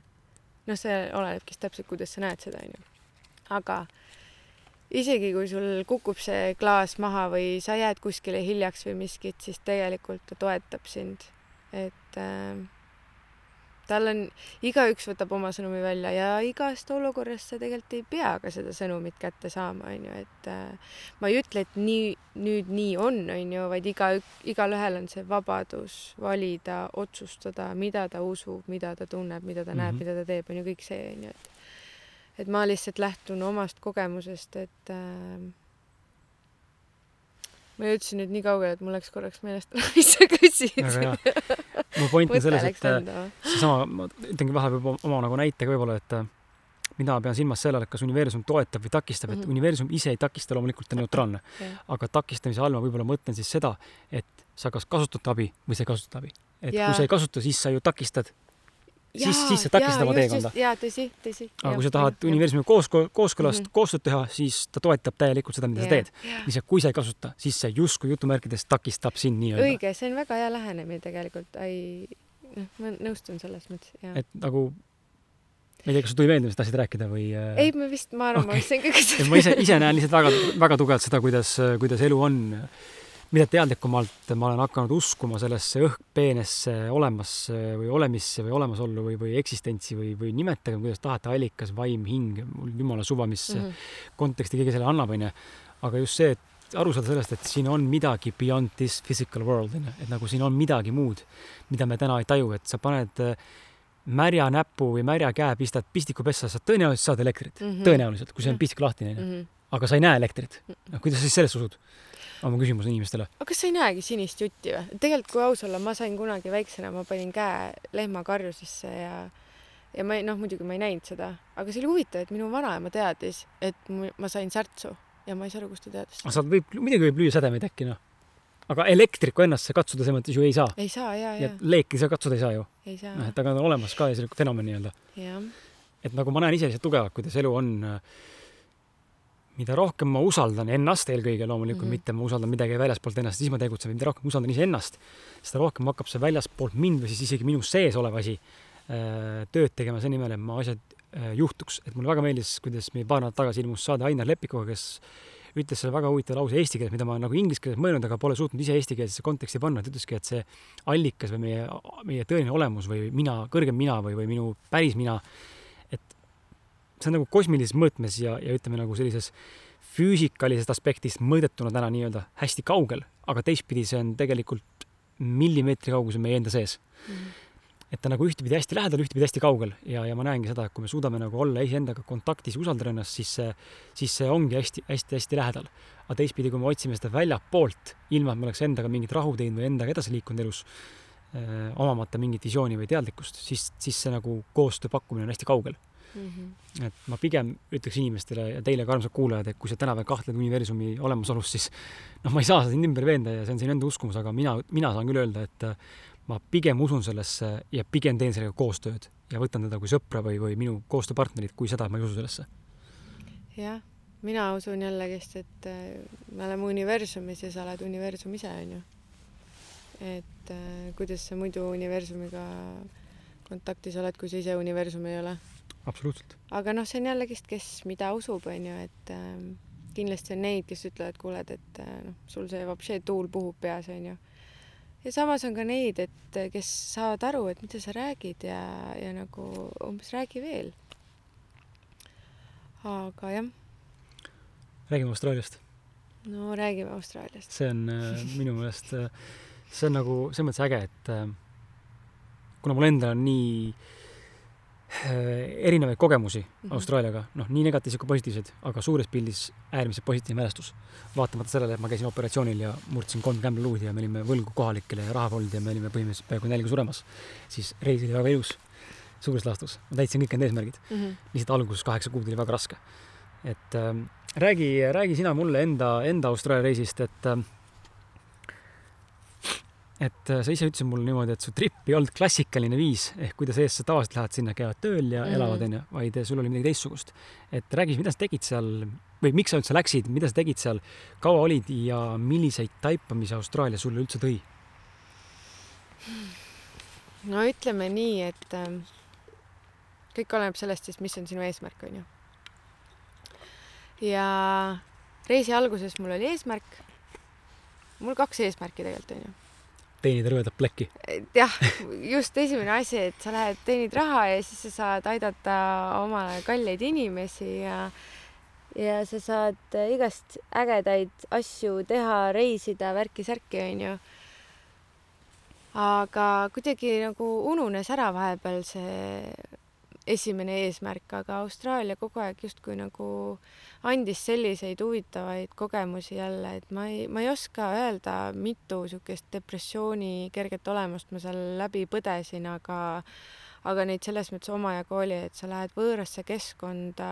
noh, see olenebki täpselt, kuidas sa näed seda, onju. aga äh, isegi kui sul kukub see klaas maha või sa jääd kuskile hiljaks või miskit, siis tegelikult ta toetab sind. et äh, tal on, igaüks võtab oma sõnumi välja ja igast olukorrast sa tegelikult ei pea ka seda sõnumit kätte saama, onju, et äh, ma ei ütle, et nii, nüüd nii on, onju, vaid iga, igalühel on see vabadus valida, otsustada, mida ta usub, mida ta tunneb, mida ta mm -hmm. näeb, mhm. mida ta teeb, on ju kõik see, onju, et et ma lihtsalt lähtun omast kogemusest, et äh, ma jõudsin nüüd nii kaugele, et mul läks korraks meelest ära, mis sa hea. mu point on selles, et äh, seesama, ma ütlengi vahepeal oma nagu näitega võib-olla, et äh, mida ma pean silmas sellele, kas universum toetab või takistab, et mm -hmm. universum ise ei takista, loomulikult ta on neutraalne yeah.. aga takistamise all ma võib-olla mõtlen siis seda, et sa kas kasutad abi või sa ei kasuta abi. et ja. kui sa ei kasuta, siis sa ju takistad siis, siis sa takistad oma teekonda. jaa, tõsi, tõsi. aga kui sa tahad universumiga koos, kooskõlast mm -hmm. koostööd teha, siis ta toetab täielikult seda, mida ja, sa teed. lihtsalt kui sa ei kasuta, siis see justkui jutumärkides takistab sind nii-öelda. õige, see on väga hea lähenemine tegelikult, ei, noh, ma nõustun selles mõttes, jah. et nagu ma ei tea, kas sulle tuli meelde, mis tahtsid rääkida või? Äh? ei, ma vist, ma arvan okay., ma mõtlesin ka, kas ma ise, ise näen lihtsalt väga, väga tugevalt seda, kuidas, kuidas elu on mida teadlikumalt ma olen hakanud uskuma sellesse õhkpeenesse olemasse või olemisse või olemasollu või, või eksistentsi või, või nimetage, kuidas tahate, allikas, vaim, hing, mul jumala suva, mis mm -hmm. konteksti keegi selle annab, onju. aga just see, et aru saada sellest, et siin on midagi beyond this physical world, onju, et nagu siin on midagi muud, mida me täna ei taju, et sa paned äh, märja näpu või märja käe pistad pistikupessa, sa tõenäoliselt saad elektrit mm, -hmm. tõenäoliselt, kui see on pistik lahtine, onju. Mhm. aga sa ei näe elektrit. noh, kuidas sa siis sellesse usud? Oma küsimus inimestele. aga kas sa ei näegi sinist jutti või? tegelikult, kui aus olla, ma sain kunagi väiksena, ma panin käe lehma karjusesse ja ja ma ei, noh, muidugi ma ei näinud seda, aga see oli huvitav, et minu vanaema teadis, et ma sain särtsu ja ma ei saa aru, kust ta teadis. aga sealt võib, muidugi võib lüüa sädemeid äkki noh. aga elektriku ennast sa katsuda selles mõttes ju ei saa. ei saa ja, ja. leeki sa katsuda ei saa ju. ei saa. noh, et aga ta on olemas ka ja selline fenomen nii-öelda. et nagu ma näen ise lihtsalt tugevalt, kuidas elu on äh, mida rohkem ma usaldan ennast eelkõige loomulikult mm, -hmm. mitte ma usaldan midagi väljaspoolt ennast, siis ma tegutsen, mida rohkem usaldan iseennast, seda rohkem hakkab see väljaspoolt mind või siis isegi minu sees olev asi äh, tööd tegema selle nimel, et ma asjad äh, juhtuks. et mulle väga meeldis, kuidas meil paar nädalat tagasi ilmus saade Ainar Lepikuga, kes ütles selle väga huvitava lause eesti keeles, mida ma nagu inglise keeles mõelnud, aga pole suutnud ise eestikeelsesse konteksti panna, ta ütleski, et see allikas või meie, meie tõeline olemus või mina, kõrgem mina või, või minu päris mina see on nagu kosmilises mõõtmes ja, ja ütleme nagu sellises füüsikalisest aspektist mõõdetuna täna nii-öelda hästi kaugel, aga teistpidi see on tegelikult millimeetri kaugusel meie enda sees mm. -hmm. et ta nagu ühtepidi hästi lähedal, ühtepidi hästi kaugel ja, ja ma näengi seda, et kui me suudame nagu olla iseendaga kontaktis usaldada ennast, siis see, siis see ongi hästi-hästi-hästi lähedal. aga teistpidi, kui me otsime seda väljapoolt, ilma et me oleks endaga mingit rahu teinud või endaga edasi liikunud elus, omamata mingit visiooni või teadlikkust, siis, siis see nagu koostöö pakkumine on hästi kaugel mm. -hmm. et ma pigem ütleks inimestele ja teile ka armsad kuulajad, et kui sa täna veel kahtled universumi olemasolus, siis noh, ma ei saa sind ümber veenda ja see on sinu enda uskumus, aga mina, mina saan küll öelda, et äh, ma pigem usun sellesse ja pigem teen sellega koostööd ja võtan teda kui sõpra või, või minu koostööpartnerit, kui seda, et ma ei usu sellesse. jah, mina usun jällegist, et äh, me oleme universumis ja sa oled universum ise, onju et äh, kuidas sa muidu universumiga kontaktis oled, kui sa ise universum ei ole. Absoluutselt. aga noh, see on jällegist, kes mida usub, onju, et äh, kindlasti on neid, kes ütlevad, kuule, et äh, noh, sul see vapšee tuul puhub peas, onju. ja samas on ka neid, et äh, kes saavad aru, et mida sa räägid ja, ja nagu umbes räägi veel. aga jah. räägime Austraaliast. no räägime Austraaliast. see on äh, minu meelest äh, see on nagu selles mõttes äge, et äh, kuna mul endal on nii äh, erinevaid kogemusi mm -hmm. Austraaliaga, noh, nii negatiivseid kui positiivseid, aga suures pildis äärmiselt positiivne mälestus. vaatamata sellele, et ma käisin operatsioonil ja murdsin kolm kämblaluud ja me olime võlgu kohalikele ja raha polnud ja me olime põhimõtteliselt peaaegu nälga suremas, siis reis oli väga ilus, suures laastus. ma täitsin kõik need eesmärgid mm. -hmm. lihtsalt alguses kaheksa kuud oli väga raske. et äh, räägi, räägi sina mulle enda, enda Austraalia reisist, et äh, et äh, sa ise ütlesid mulle niimoodi, et su trip ei olnud klassikaline viis ehk kuidas ees sa tavaliselt lähed sinna, käivad tööl ja mm elavad, onju, vaid sul oli midagi teistsugust. et räägi mida sa tegid seal või miks sa üldse läksid, mida sa tegid seal, kaua olid ja milliseid taipamisi Austraalia sulle üldse tõi? no ütleme nii, et äh, kõik oleneb sellest siis, mis on sinu eesmärk, onju. ja reisi alguses mul oli eesmärk, mul kaks eesmärki tegelikult onju teenida rõvedat plekki. jah, just esimene asi, et sa lähed, teenid raha ja siis sa saad aidata omale kalleid inimesi ja ja sa saad igast ägedaid asju teha, reisida, värki-särki, onju. aga kuidagi nagu ununes ära vahepeal see esimene eesmärk, aga Austraalia kogu aeg justkui nagu andis selliseid huvitavaid kogemusi jälle, et ma ei, ma ei oska öelda, mitu niisugust depressiooni kerget olemust ma seal läbi põdesin, aga aga neid selles mõttes omajagu oli, et sa lähed võõrasse keskkonda,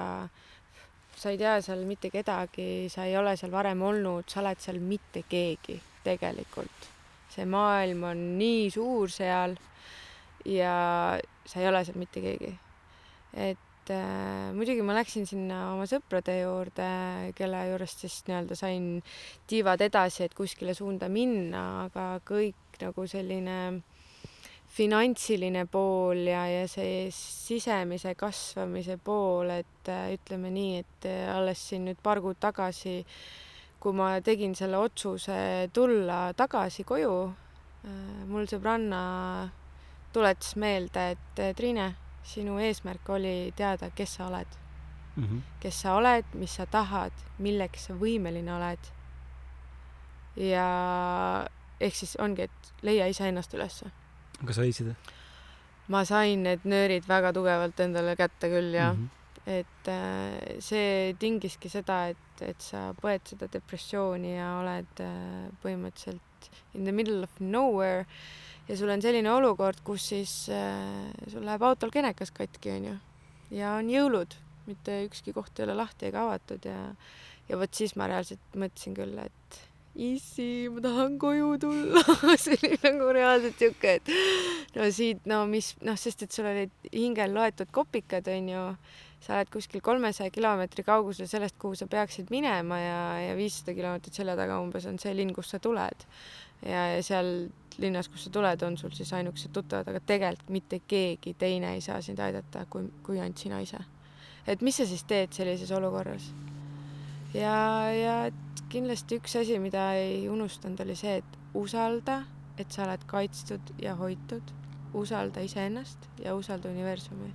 sa ei tea seal mitte kedagi, sa ei ole seal varem olnud, sa oled seal mitte keegi tegelikult. see maailm on nii suur seal ja sa ei ole seal mitte keegi et äh, muidugi ma läksin sinna oma sõprade juurde, kelle juurest siis nii-öelda sain tiivad edasi, et kuskile suunda minna, aga kõik nagu selline finantsiline pool ja, ja see sisemise kasvamise pool, et äh, ütleme nii, et äh, alles siin nüüd paar kuud tagasi, kui ma tegin selle otsuse tulla tagasi koju, äh, mul sõbranna tuletas meelde, et Triine sinu eesmärk oli teada, kes sa oled mm. -hmm. kes sa oled, mis sa tahad, milleks sa võimeline oled. ja ehk siis ongi, et leia iseennast ülesse. kas sa leidsid? ma sain need nöörid väga tugevalt endale kätte küll ja mm, -hmm. et äh, see tingiski seda, et, et sa põed seda depressiooni ja oled äh, põhimõtteliselt in the middle of nowhere ja sul on selline olukord, kus siis äh, sul läheb autol kenekas katki, onju, ja on jõulud, mitte ükski koht ei ole lahti ega avatud ja ja vot siis ma reaalselt mõtlesin küll, et issi, ma tahan koju tulla. <laughs> See oli nagu reaalselt siuke, et no siit, no mis, noh, sest et sul olid hingel loetud kopikad, onju, sa oled kuskil kolmesaja kilomeetri kaugusel sellest, kuhu sa peaksid minema ja, ja viissada kilomeetrit selja taga umbes on see linn, kust sa tuled. Ja, ja seal linnas, kust sa tuled, on sul siis ainukesed tuttavad, aga tegelikult mitte keegi teine ei saa sind aidata, kui, kui ainult sina ise. et mis sa siis teed sellises olukorras? ja, ja kindlasti üks asi, mida ei unustanud, oli see, et usalda, et sa oled kaitstud ja hoitud, usalda iseennast ja usalda universumi.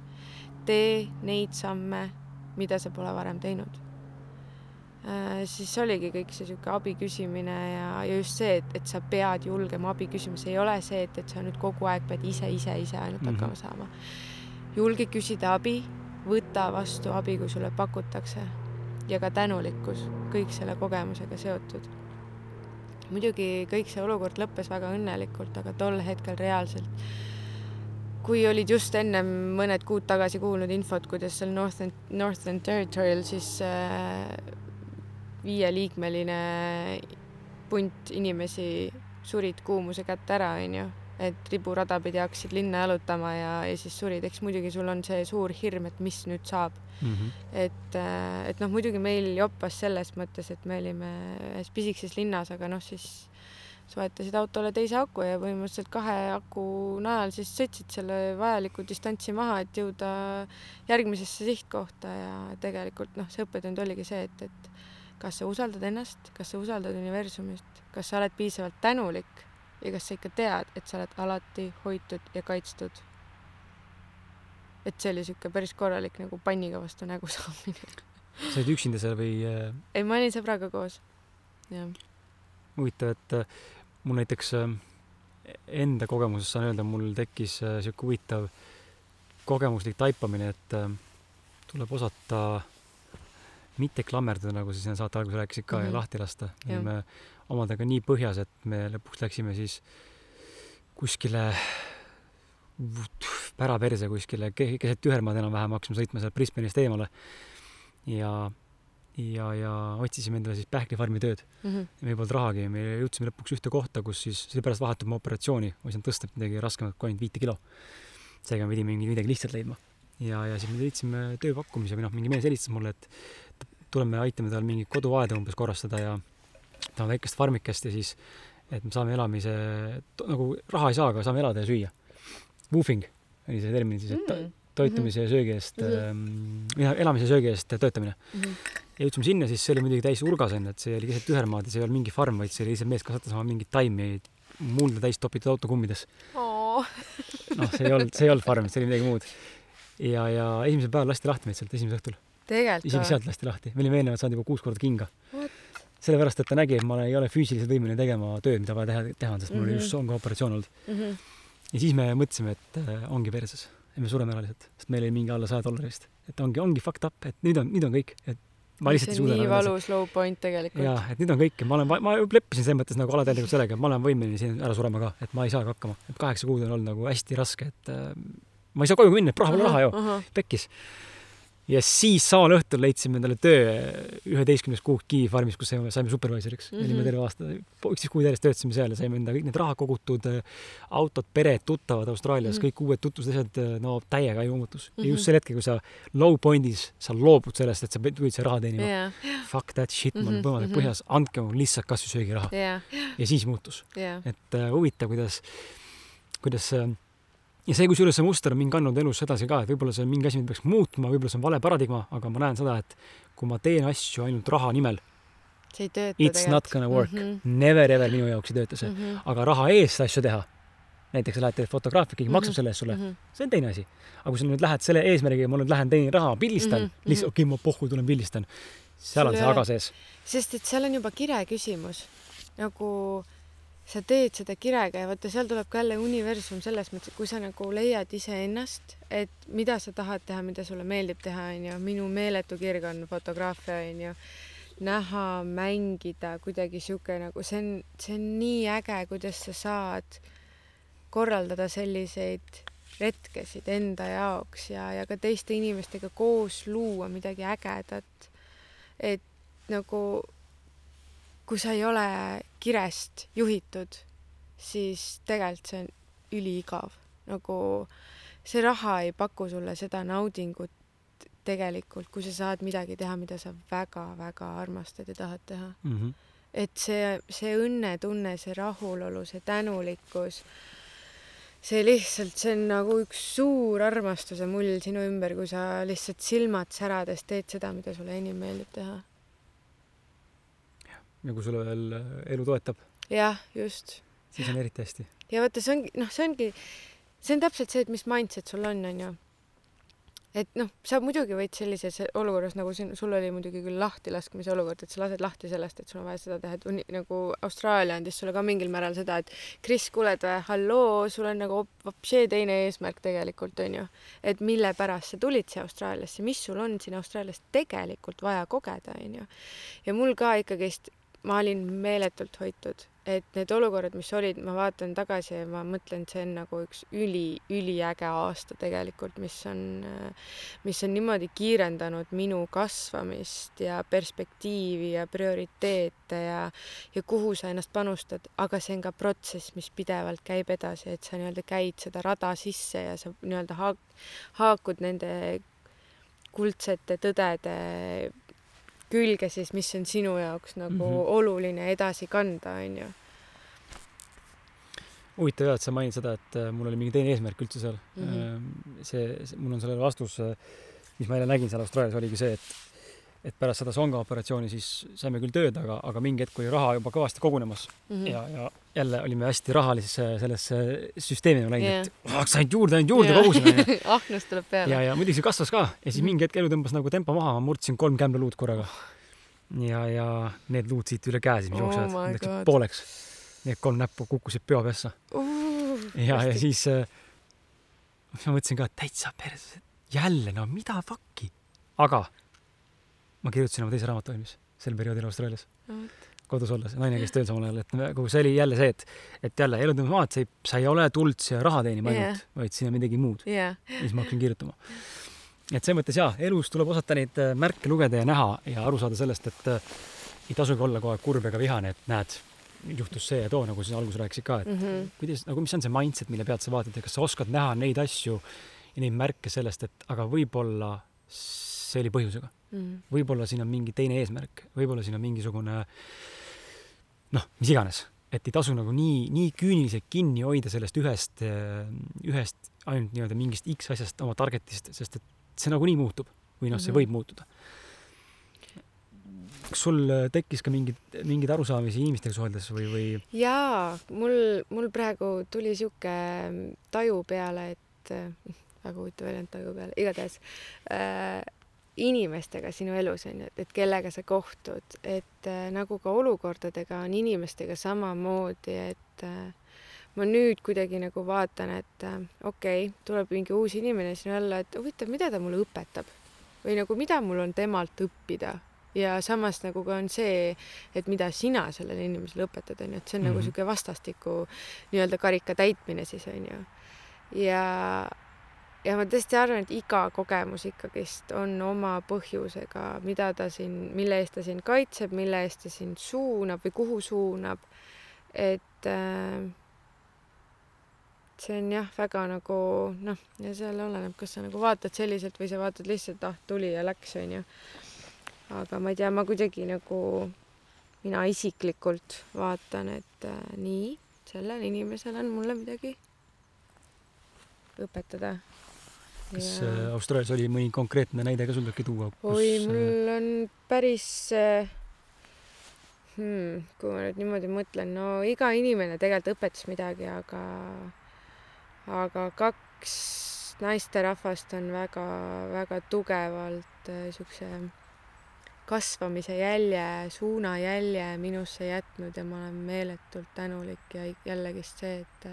tee neid samme, mida sa pole varem teinud. Äh, siis oligi kõik see sihuke abi küsimine ja, ja just see, et, et sa pead julgema abi küsima, see ei ole see, et, et sa nüüd kogu aeg pead ise, ise, ise ainult Mhm. hakkama saama. julge küsida abi, võta vastu abi, kui sulle pakutakse ja ka tänulikkus, kõik selle kogemusega seotud. muidugi kõik see olukord lõppes väga õnnelikult, aga tol hetkel reaalselt kui olid just ennem mõned kuud tagasi kuulnud infot, kuidas seal Northern, Northern Territorial siis äh, viieliikmeline punt inimesi surid kuumuse kätte ära, onju, et riburada pidi hakkasid linna jalutama ja, ja siis surid, eks muidugi sul on see suur hirm, et mis nüüd saab mm. -hmm. et, äh, et noh, muidugi meil joppas selles mõttes, et me olime ühes pisikeses linnas, aga noh, siis soetasid autole teise aku ja põhimõtteliselt kahe aku najal siis sõitsid selle vajaliku distantsi maha, et jõuda järgmisesse sihtkohta ja tegelikult noh, see õppetund oligi see, et, et kas sa usaldad ennast, kas sa usaldad universumit, kas sa oled piisavalt tänulik ja kas sa ikka tead, et sa oled alati hoitud ja kaitstud. et see oli sihuke päris korralik nagu panniga vastu nägu <laughs> saamine. sa olid üksinda seal või äh, ei, ma olin sõbraga koos. jah. huvitav, et äh, mul näiteks äh, enda kogemusest saan öelda, mul tekkis äh, sihuke huvitav kogemuslik taipamine, et äh, tuleb osata mitte klammerduda, nagu sa siin saate alguses rääkisid ka mm, -hmm. Mhm. ja lahti lasta. me olime omadega nii põhjas, et me lõpuks läksime siis kuskile päraperse kuskile ke- keset tühermaad enam-vähem, hakkasime sõitma sealt Brisbane'ist eemale ja ja, ja otsisime endale siis pähklifarmi tööd Mm -hmm. meil polnud rahagi me jõudsime lõpuks ühte kohta, kus siis, see oli pärast vahetuma operatsiooni, ma ei saanud tõsta midagi raskemat kui ainult viite kilo. seega me pidime mingi midagi lihtsalt leidma. ja, ja siis me leidsime tööpakkumise või noh, mingi mees helistas mulle, et tuleme aitame tal mingit koduaeda umbes korrastada ja ta on väikest farmikest ja siis, et me saame elamise, nagu raha ei saa, aga saame elada ja süüa. Woofing oli see termin siis, et Mm. toitumise ja söögi eest Mhm. ähm,, elamise ja söögi eest töötamine Mm -hmm. ja jõudsime sinna, siis see oli muidugi täis urgas onju, et see oli keset tühermaad ja see ei olnud mingi farm, vaid see oli lihtsalt mees kasvatas oma mingit taimi mulda täis topitud autokummides. Oh. noh, see ei olnud, see ei olnud farm, see oli midagi muud. ja, ja esimesel päeval lasti lahti meid sealt esimesel õhtul. Isegi sealt lasti lahti, me olime eelnevalt saanud juba kuus korda kinga sellepärast, et ta nägi, et ma ei ole füüsiliselt võimeline tegema tööd, mida vaja teha, teha on, sest mul oli Mhm. just ongi operatsioon olnud. mm. -hmm. ja siis me mõtlesime, et äh, ongi perses ja me sureme ära lihtsalt, sest meil oli mingi alla saja dollari vist. et ongi, ongi fucked up, et nüüd on, nüüd on kõik, et ma lihtsalt ei suuda nii valus low point tegelikult. jaa, et nüüd on kõik ja ma olen, ma leppisin selles mõttes nagu alateadlikult sellega, et ma olen võimeline siin ära surema ka, et ma ei saagi hakkama, et kaheksa kuud on olnud nagu hästi raske, et äh, ma ei saa koju minna, et raha pole raha ju, pekkis. Ja siis samal õhtul leidsime endale töö üheteistkümnes kuuks Kiievi farmis, kus saime, saime supervisoriks mm. -hmm. olime Mhm. terve aasta, üksteist kuud järjest töötasime seal ja saime enda kõik need raha kogutud, autod, pered, tuttavad Austraalias mm, Mhm. -hmm. kõik uued tutvusasjad, no täiega ajumumutus mm. -hmm. ja Mhm. just sel hetkel, kui sa low point'is, sa loobud sellest, et sa tulid seal raha teenima jaa, fuck that shit, ma olen Mhm, põõmadega mhm. põhjas, andke mulle lihtsalt kasvõi söögiraha. jaa, ja siis muutus. jaa. et äh, huvitav, kuidas, kuidas äh, ja see, kusjuures see muster on mind kandnud elus edasi ka, et võib-olla see on mingi asi, mida peaks muutma, võib-olla see on vale paradigma, aga ma näen seda, et kui ma teen asju ainult raha nimel, see ei tööta it's not gonna work mm. -hmm. Never ever minu jaoks ei tööta see mm. Mm -hmm. aga raha eest asju teha, näiteks sa lähed teed fotograafi, keegi mm -hmm. maksab selle eest sulle mm, Mm -hmm. see on teine asi. aga kui sa nüüd lähed selle eesmärgiga, ma nüüd lähen teenin raha, pildistan mm, -hmm. lihtsalt mhm. okei okay,, ma pohhu tulen pildistan, seal on Sul see aga sees. sest et seal on juba kire küsimus. nagu sa teed seda kirega ja vaata, seal tuleb ka jälle universum selles mõttes, et kui sa nagu leiad iseennast, et mida sa tahad teha, mida sulle meeldib teha, onju. minu meeletu kirg on fotograafia, onju. näha, mängida, kuidagi sihuke nagu see on, see on nii äge, kuidas sa saad korraldada selliseid retkesid enda jaoks ja, ja ka teiste inimestega koos luua midagi ägedat. et nagu kui sa ei ole kirest juhitud, siis tegelikult see on üliigav, nagu see raha ei paku sulle seda naudingut tegelikult, kui sa saad midagi teha, mida sa väga-väga armastad ja tahad teha. Mm -hmm. et see, see õnnetunne, see rahulolu, see tänulikkus, see lihtsalt, see on nagu üks suur armastuse mull sinu ümber, kui sa lihtsalt silmad särades teed seda, mida sulle enim meeldib teha. Ja kui sulle veel äh, elu toetab, jah, just. siis on eriti hästi. ja vaata, see ongi, noh, see ongi, see on täpselt see, et mis mindset sul on, onju. et noh, sa muidugi võid sellises olukorras nagu siin, sul oli muidugi küll lahtilaskmise olukord, et sa lased lahti sellest, et sul on vaja seda teha, et nagu Austraalia andis sulle ka mingil määral seda, et Kris, kuuled või, halloo, sul on nagu vapšee teine eesmärk tegelikult onju, et mille pärast sa tulid siia Austraaliasse, mis sul on siin Austraalias tegelikult vaja kogeda onju. ja mul ka ikkagist, ma olin meeletult hoitud et need olukorrad, mis olid, ma vaatan tagasi ja ma mõtlen, see on nagu üks üli, üliäge aasta tegelikult, mis on, mis on niimoodi kiirendanud minu kasvamist ja perspektiivi ja prioriteete ja, ja kuhu sa ennast panustad, aga see on ka protsess, mis pidevalt käib edasi, et sa nii-öelda käid seda rada sisse ja sa nii-öelda haak-, haakud nende kuldsete tõdede külge siis, mis on sinu jaoks nagu mm -hmm. oluline edasi kanda, onju. huvitav jah, et sa mainid seda, et äh, mul oli mingi teine eesmärk üldse seal mm. -hmm. see, see, mul on sellele vastus, äh, mis ma jälle nägin seal Austraalias, oligi see, et et pärast seda songa operatsiooni siis saime küll tööd, aga, aga mingi hetk oli raha juba kõvasti kogunemas mm -hmm. ja, ja jälle olime hästi rahalisesse sellesse süsteemi läinud yeah., et tahaks ainult juurde, ainult juurde yeah. kogusime <laughs> ahnus tuleb peale. ja, ja muidugi see kasvas ka ja siis -hmm. mingi hetk elu tõmbas nagu tempo maha, ma murdsin kolm kämblaluud korraga. ja, ja need luud siit üle käe siis, mis oh jooksevad, läksid pooleks. Need kolm näppu kukkusid peopessa uh,. ja, ja siis äh, ma mõtlesin ka, et täitsa perse, jälle, no mida fuck'i. aga ma kirjutasin oma teise raamatu valmis sel perioodil Austraalias no, kodus olles, naine käis tööl samal ajal, et nagu see oli jälle see, et, et jälle elu tõmbas maha, et sa ei, sa ei ole tulnud siia raha teenima ainult yeah., vaid siin on midagi muud yeah.. ja siis ma hakkasin kirjutama. et selles mõttes jaa, elus tuleb osata neid äh, märke lugeda ja näha ja aru saada sellest, et äh, ei tasugi olla kogu aeg kurb ega vihane, et näed, juhtus see ja too, nagu sa alguses rääkisid ka, et mm -hmm. kuidas, nagu mis on see mindset, mille pealt sa vaatad ja kas sa oskad näha neid asju ja neid märke sellest, et aga võib-olla see oli põhjusega mm -hmm.. võib-olla siin on mingi teine eesmärk, võib-olla siin on mingisugune noh, mis iganes, et ei tasu nagu nii, nii küüniliselt kinni hoida sellest ühest, ühest ainult nii-öelda mingist X asjast, oma target'ist, sest et see nagunii muutub või noh, see mm -hmm. võib muutuda. kas sul tekkis ka mingeid, mingeid arusaamisi inimestega suheldes või, või? jaa, mul, mul praegu tuli sihuke taju peale, et <laughs> väga huvitav väljend taju peale, igatahes äh, inimestega sinu elus on ju, et, et kellega sa kohtud, et äh, nagu ka olukordadega on inimestega samamoodi, et äh, ma nüüd kuidagi nagu vaatan, et äh, okei okay,, tuleb mingi uus inimene sinu alla, et huvitav, mida ta mulle õpetab või nagu mida mul on temalt õppida ja samas nagu ka on see, et mida sina sellele inimesele õpetad, on ju, et see on mm -hmm. nagu niisugune mhm. vastastikku nii-öelda karika täitmine siis on ju. ja ja ma tõesti arvan, et iga kogemus ikkagist on oma põhjusega, mida ta siin, mille eest ta sind kaitseb, mille eest ta sind suunab või kuhu suunab. et äh, see on jah, väga nagu noh, ja seal oleneb, kas sa nagu vaatad selliselt või sa vaatad lihtsalt, ah, tuli ja läks, onju. aga ma ei tea, ma kuidagi nagu, mina isiklikult vaatan, et äh, nii, sellel inimesel on mulle midagi õpetada kas ja... Äh, Austraalias oli mõni konkreetne näide ka sul äkki tuua? oi, mul on päris äh, hmm,, kui ma nüüd niimoodi mõtlen, no iga inimene tegelikult õpetas midagi, aga, aga kaks naisterahvast on väga-väga tugevalt äh, siukse kasvamise jälje, suunajälje minusse jätnud ja ma olen meeletult tänulik ja jällegist see, et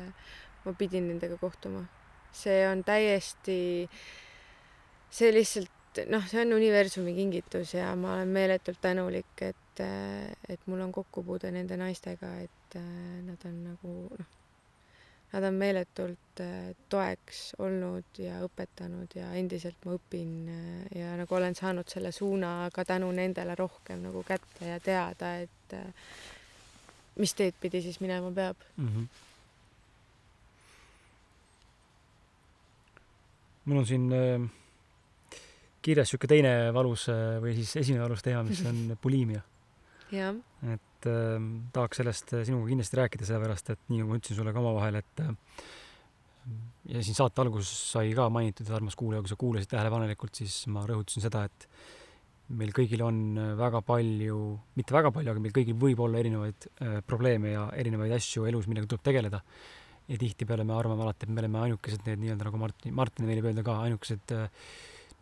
ma pidin nendega kohtuma see on täiesti, see lihtsalt noh, see on universumi kingitus ja ma olen meeletult tänulik, et, et mul on kokkupuude nende naistega, et nad on nagu noh, nad on meeletult toeks olnud ja õpetanud ja endiselt ma õpin ja nagu olen saanud selle suuna ka tänu nendele rohkem nagu kätte ja teada, et mis teed pidi siis minema peab mm. -hmm mul on siin äh, kirjas niisugune teine valus äh, või siis esimene valus teema, mis on <laughs> bulimia. et äh, tahaks sellest äh, sinuga kindlasti rääkida, sellepärast et nii nagu ma ütlesin sulle ka omavahel, et ja siin saate alguses sai ka mainitud, armas kuulaja, kui sa kuulasid tähelepanelikult, siis ma rõhutasin seda, et meil kõigil on väga palju, mitte väga palju, aga meil kõigil võib olla erinevaid äh, probleeme ja erinevaid asju elus, millega tuleb tegeleda ja tihtipeale me arvame alati, et me oleme ainukesed need nii-öelda nagu Martin, Martin meile öelda ka, ainukesed äh,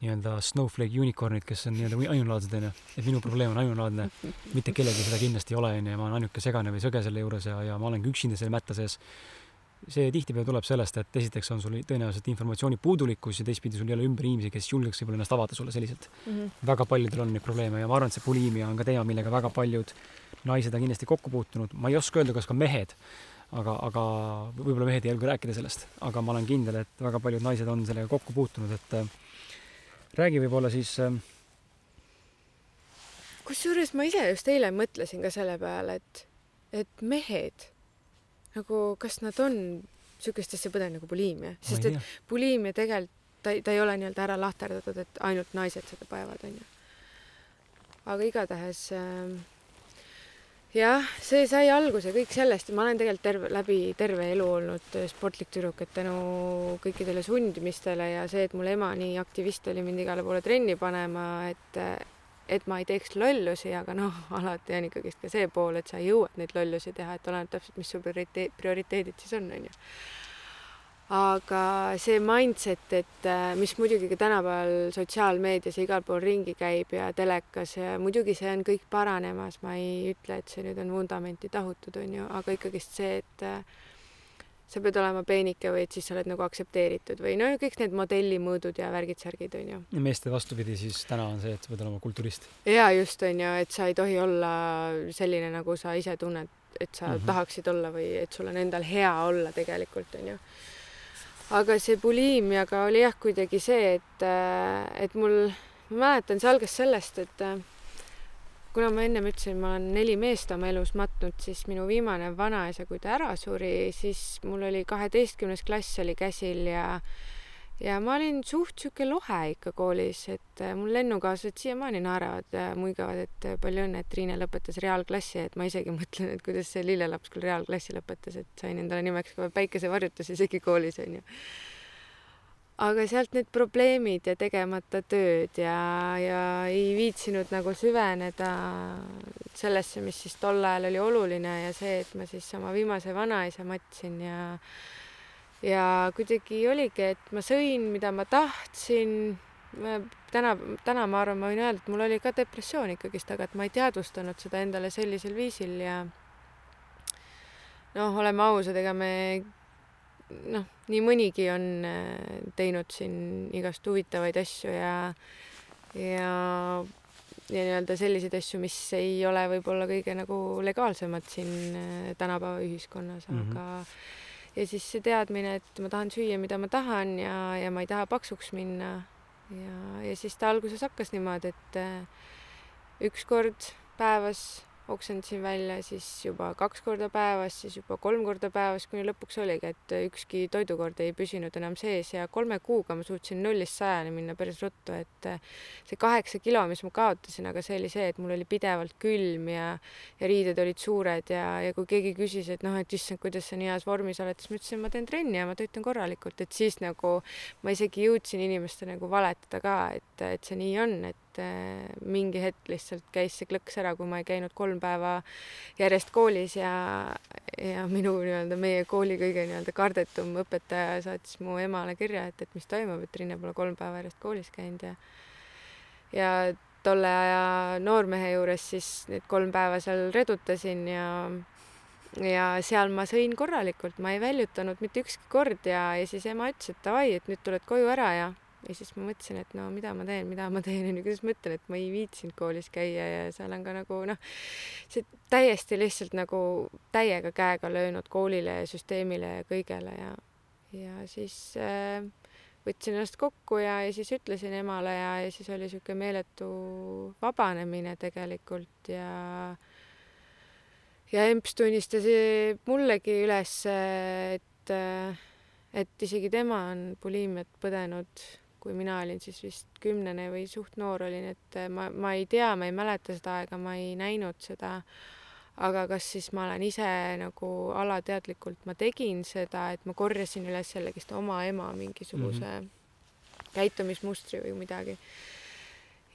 nii-öelda snowflake unicorn'id, kes on nii-öelda ainulaadsed, onju. et minu probleem on ainulaadne, mitte kellelgi seda kindlasti ei ole, onju, ja ma olen ainuke segane või sõge selle juures ja, ja ma olengi üksinda selle mätta sees. see tihtipeale tuleb sellest, et esiteks on sul tõenäoliselt informatsiooni puudulikkus ja teistpidi sul ei ole ümber inimesi, kes julgeks võib-olla ennast avada sulle selliselt mm. -hmm. väga paljudel on neid probleeme ja ma arvan, et see bulimia on ka teema, millega väga paljud naised on kindlasti kokku puutunud. ma ei oska öelda, kas ka mehed aga, aga võib-olla mehed ei julge rääkida sellest, aga ma olen kindel, et väga paljud naised on sellega kokku puutunud, et äh, räägi võib-olla siis äh, kusjuures ma ise just eile mõtlesin ka selle peale, et, et mehed nagu, kas nad on niisugust asja põdenud nagu buliimia, sest et buliimia tegelikult ta, ta ei ole nii-öelda ära lahterdatud, et ainult naised seda põevad, onju. aga igatahes äh, jah, see sai alguse kõik sellest. Ja ma olen tegelikult terve, läbi terve elu olnud sportlik tüdruk, et tänu kõikidele sundimistele ja see, et mul ema nii aktivist oli mind igale poole trenni panema, et et ma ei teeks lollusi, aga noh, <laughs> alati on ikkagist ka see pool, et sa jõuad neid lollusi teha, et oleneb täpselt, mis su prioriteedid siis on, onju aga see mindset, et äh, mis muidugi ka tänapäeval sotsiaalmeedias ja igal pool ringi käib ja telekas ja muidugi see on kõik paranemas, ma ei ütle, et see nüüd on vundamenti tahutud, on ju, aga ikkagist see, et äh, sa pead olema peenike või et siis sa oled nagu aktsepteeritud või no kõik need modellimõõdud ja värgid-särgid on ju. ja meeste vastupidi siis täna on see, et sa pead olema kulturist. ja just on ju, et sa ei tohi olla selline, nagu sa ise tunned, et sa mm -hmm. tahaksid olla või et sul on endal hea olla tegelikult on ju aga see buliimiaga oli jah, kuidagi see, et, äh, et mul, ma mäletan, see algas sellest, et äh, kuna ma ennem ütlesin, ma olen neli meest oma elus matnud, siis minu viimane vanaisa, kui ta ära suri, siis mul oli kaheteistkümnes klass oli käsil ja ja ma olin suht sihuke lohe ikka koolis, et äh, mul lennukaaslased siiamaani naeravad ja muigavad, et äh, palju õnne, et Triine lõpetas reaalklassi, et ma isegi <laughs> mõtlen, et kuidas see lillelaps küll reaalklassi lõpetas, et sain endale nimeks ka päikesevarjutus isegi koolis onju. aga sealt need probleemid ja tegemata tööd ja, ja ei viitsinud nagu süveneda sellesse, mis siis tol ajal oli oluline ja see, et ma siis oma viimase vanaisa matsin ja ja kuidagi oligi, et ma sõin, mida ma tahtsin. täna, täna ma arvan, ma võin öelda, et mul oli ka depressioon ikkagist, aga et ma ei teadvustanud seda endale sellisel viisil ja noh, oleme ausad, ega me noh, nii mõnigi on äh, teinud siin igast huvitavaid asju ja ja ja nii-öelda selliseid asju, mis ei ole võib-olla kõige nagu legaalsemad siin äh, tänapäeva ühiskonnas mm, -hmm. aga ja siis see teadmine, et ma tahan süüa, mida ma tahan ja, ja ma ei taha paksuks minna. ja, ja siis ta alguses hakkas niimoodi, et äh, üks kord päevas oksendasin välja siis juba kaks korda päevas, siis juba kolm korda päevas, kuni lõpuks oligi, et ükski toidukord ei püsinud enam sees ja kolme kuuga ma suutsin nullist sajani minna päris ruttu, et see kaheksa kilo, mis ma kaotasin, aga see oli see, et mul oli pidevalt külm ja, ja riided olid suured ja, ja kui keegi küsis, et noh, et issand, kuidas sa nii heas vormis oled, siis ma ütlesin, ma teen trenni ja ma toitun korralikult, et siis nagu ma isegi jõudsin inimestele nagu valetada ka, et, et see nii on, et et äh, mingi hetk lihtsalt käis see klõks ära, kui ma ei käinud kolm päeva järjest koolis ja, ja minu nii-öelda meie kooli kõige nii-öelda kardetum õpetaja saatis mu emale kirja, et, et mis toimub, et Rinne pole kolm päeva järjest koolis käinud ja ja tolle aja noormehe juures siis need kolm päeva seal redutasin ja ja seal ma sõin korralikult, ma ei väljutanud mitte ükski kord ja, ja siis ema ütles, et davai, et nüüd tuled koju ära ja ja siis ma mõtlesin, et no mida ma teen, mida ma teen, onju, kuidas ma ütlen, et ma ei viitsinud koolis käia ja seal on ka nagu noh, see täiesti lihtsalt nagu täiega käega löönud koolile ja süsteemile ja kõigele ja, ja siis äh, võtsin ennast kokku ja, ja siis ütlesin emale ja, ja siis oli niisugune meeletu vabanemine tegelikult ja ja emps tunnistas mullegi üles, et, et isegi tema on buliimiat põdenud kui mina olin siis vist kümnene või suht noor olin, et ma, ma ei tea, ma ei mäleta seda aega, ma ei näinud seda. aga kas siis ma olen ise nagu alateadlikult, ma tegin seda, et ma korjasin üles jällegist oma ema mingisuguse mm -hmm. käitumismustri või midagi.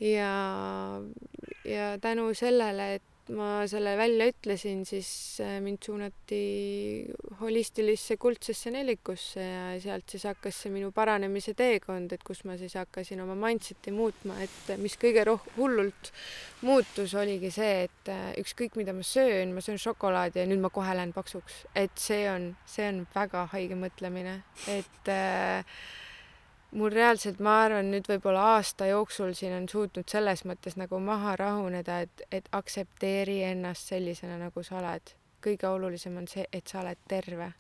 ja, ja tänu sellele, et ma selle välja ütlesin, siis äh, mind suunati holistilisse kuldsesse nelikusse ja sealt siis hakkas see minu paranemise teekond, et kus ma siis hakkasin oma mindset'i muutma, et mis kõige roh-, hullult muutus, oligi see, et äh, ükskõik, mida ma söön, ma söön šokolaadi ja nüüd ma kohe lähen paksuks, et see on, see on väga haige mõtlemine, et äh, mul reaalselt, ma arvan, nüüd võib-olla aasta jooksul siin on suutnud selles mõttes nagu maha rahuneda, et, et aktsepteeri ennast sellisena, nagu sa oled. kõige olulisem on see, et sa oled terve.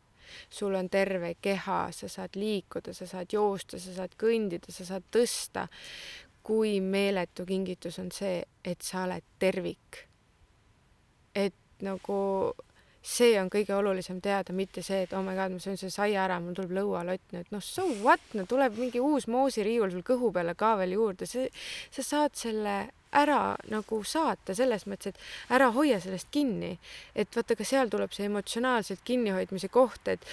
sul on terve keha, sa saad liikuda, sa saad joosta, sa saad kõndida, sa saad tõsta. kui meeletu kingitus on see, et sa oled tervik. et nagu see on kõige olulisem teada, mitte see, et oh my god, ma söön selle saia ära, mul tuleb lõualott nüüd, noh so what, no tuleb mingi uus moosiriiul sul kõhu peale ka veel juurde, see, sa saad selle ära nagu saata selles mõttes, et ära hoia sellest kinni. et vaata, ka seal tuleb see emotsionaalselt kinnihoidmise koht, et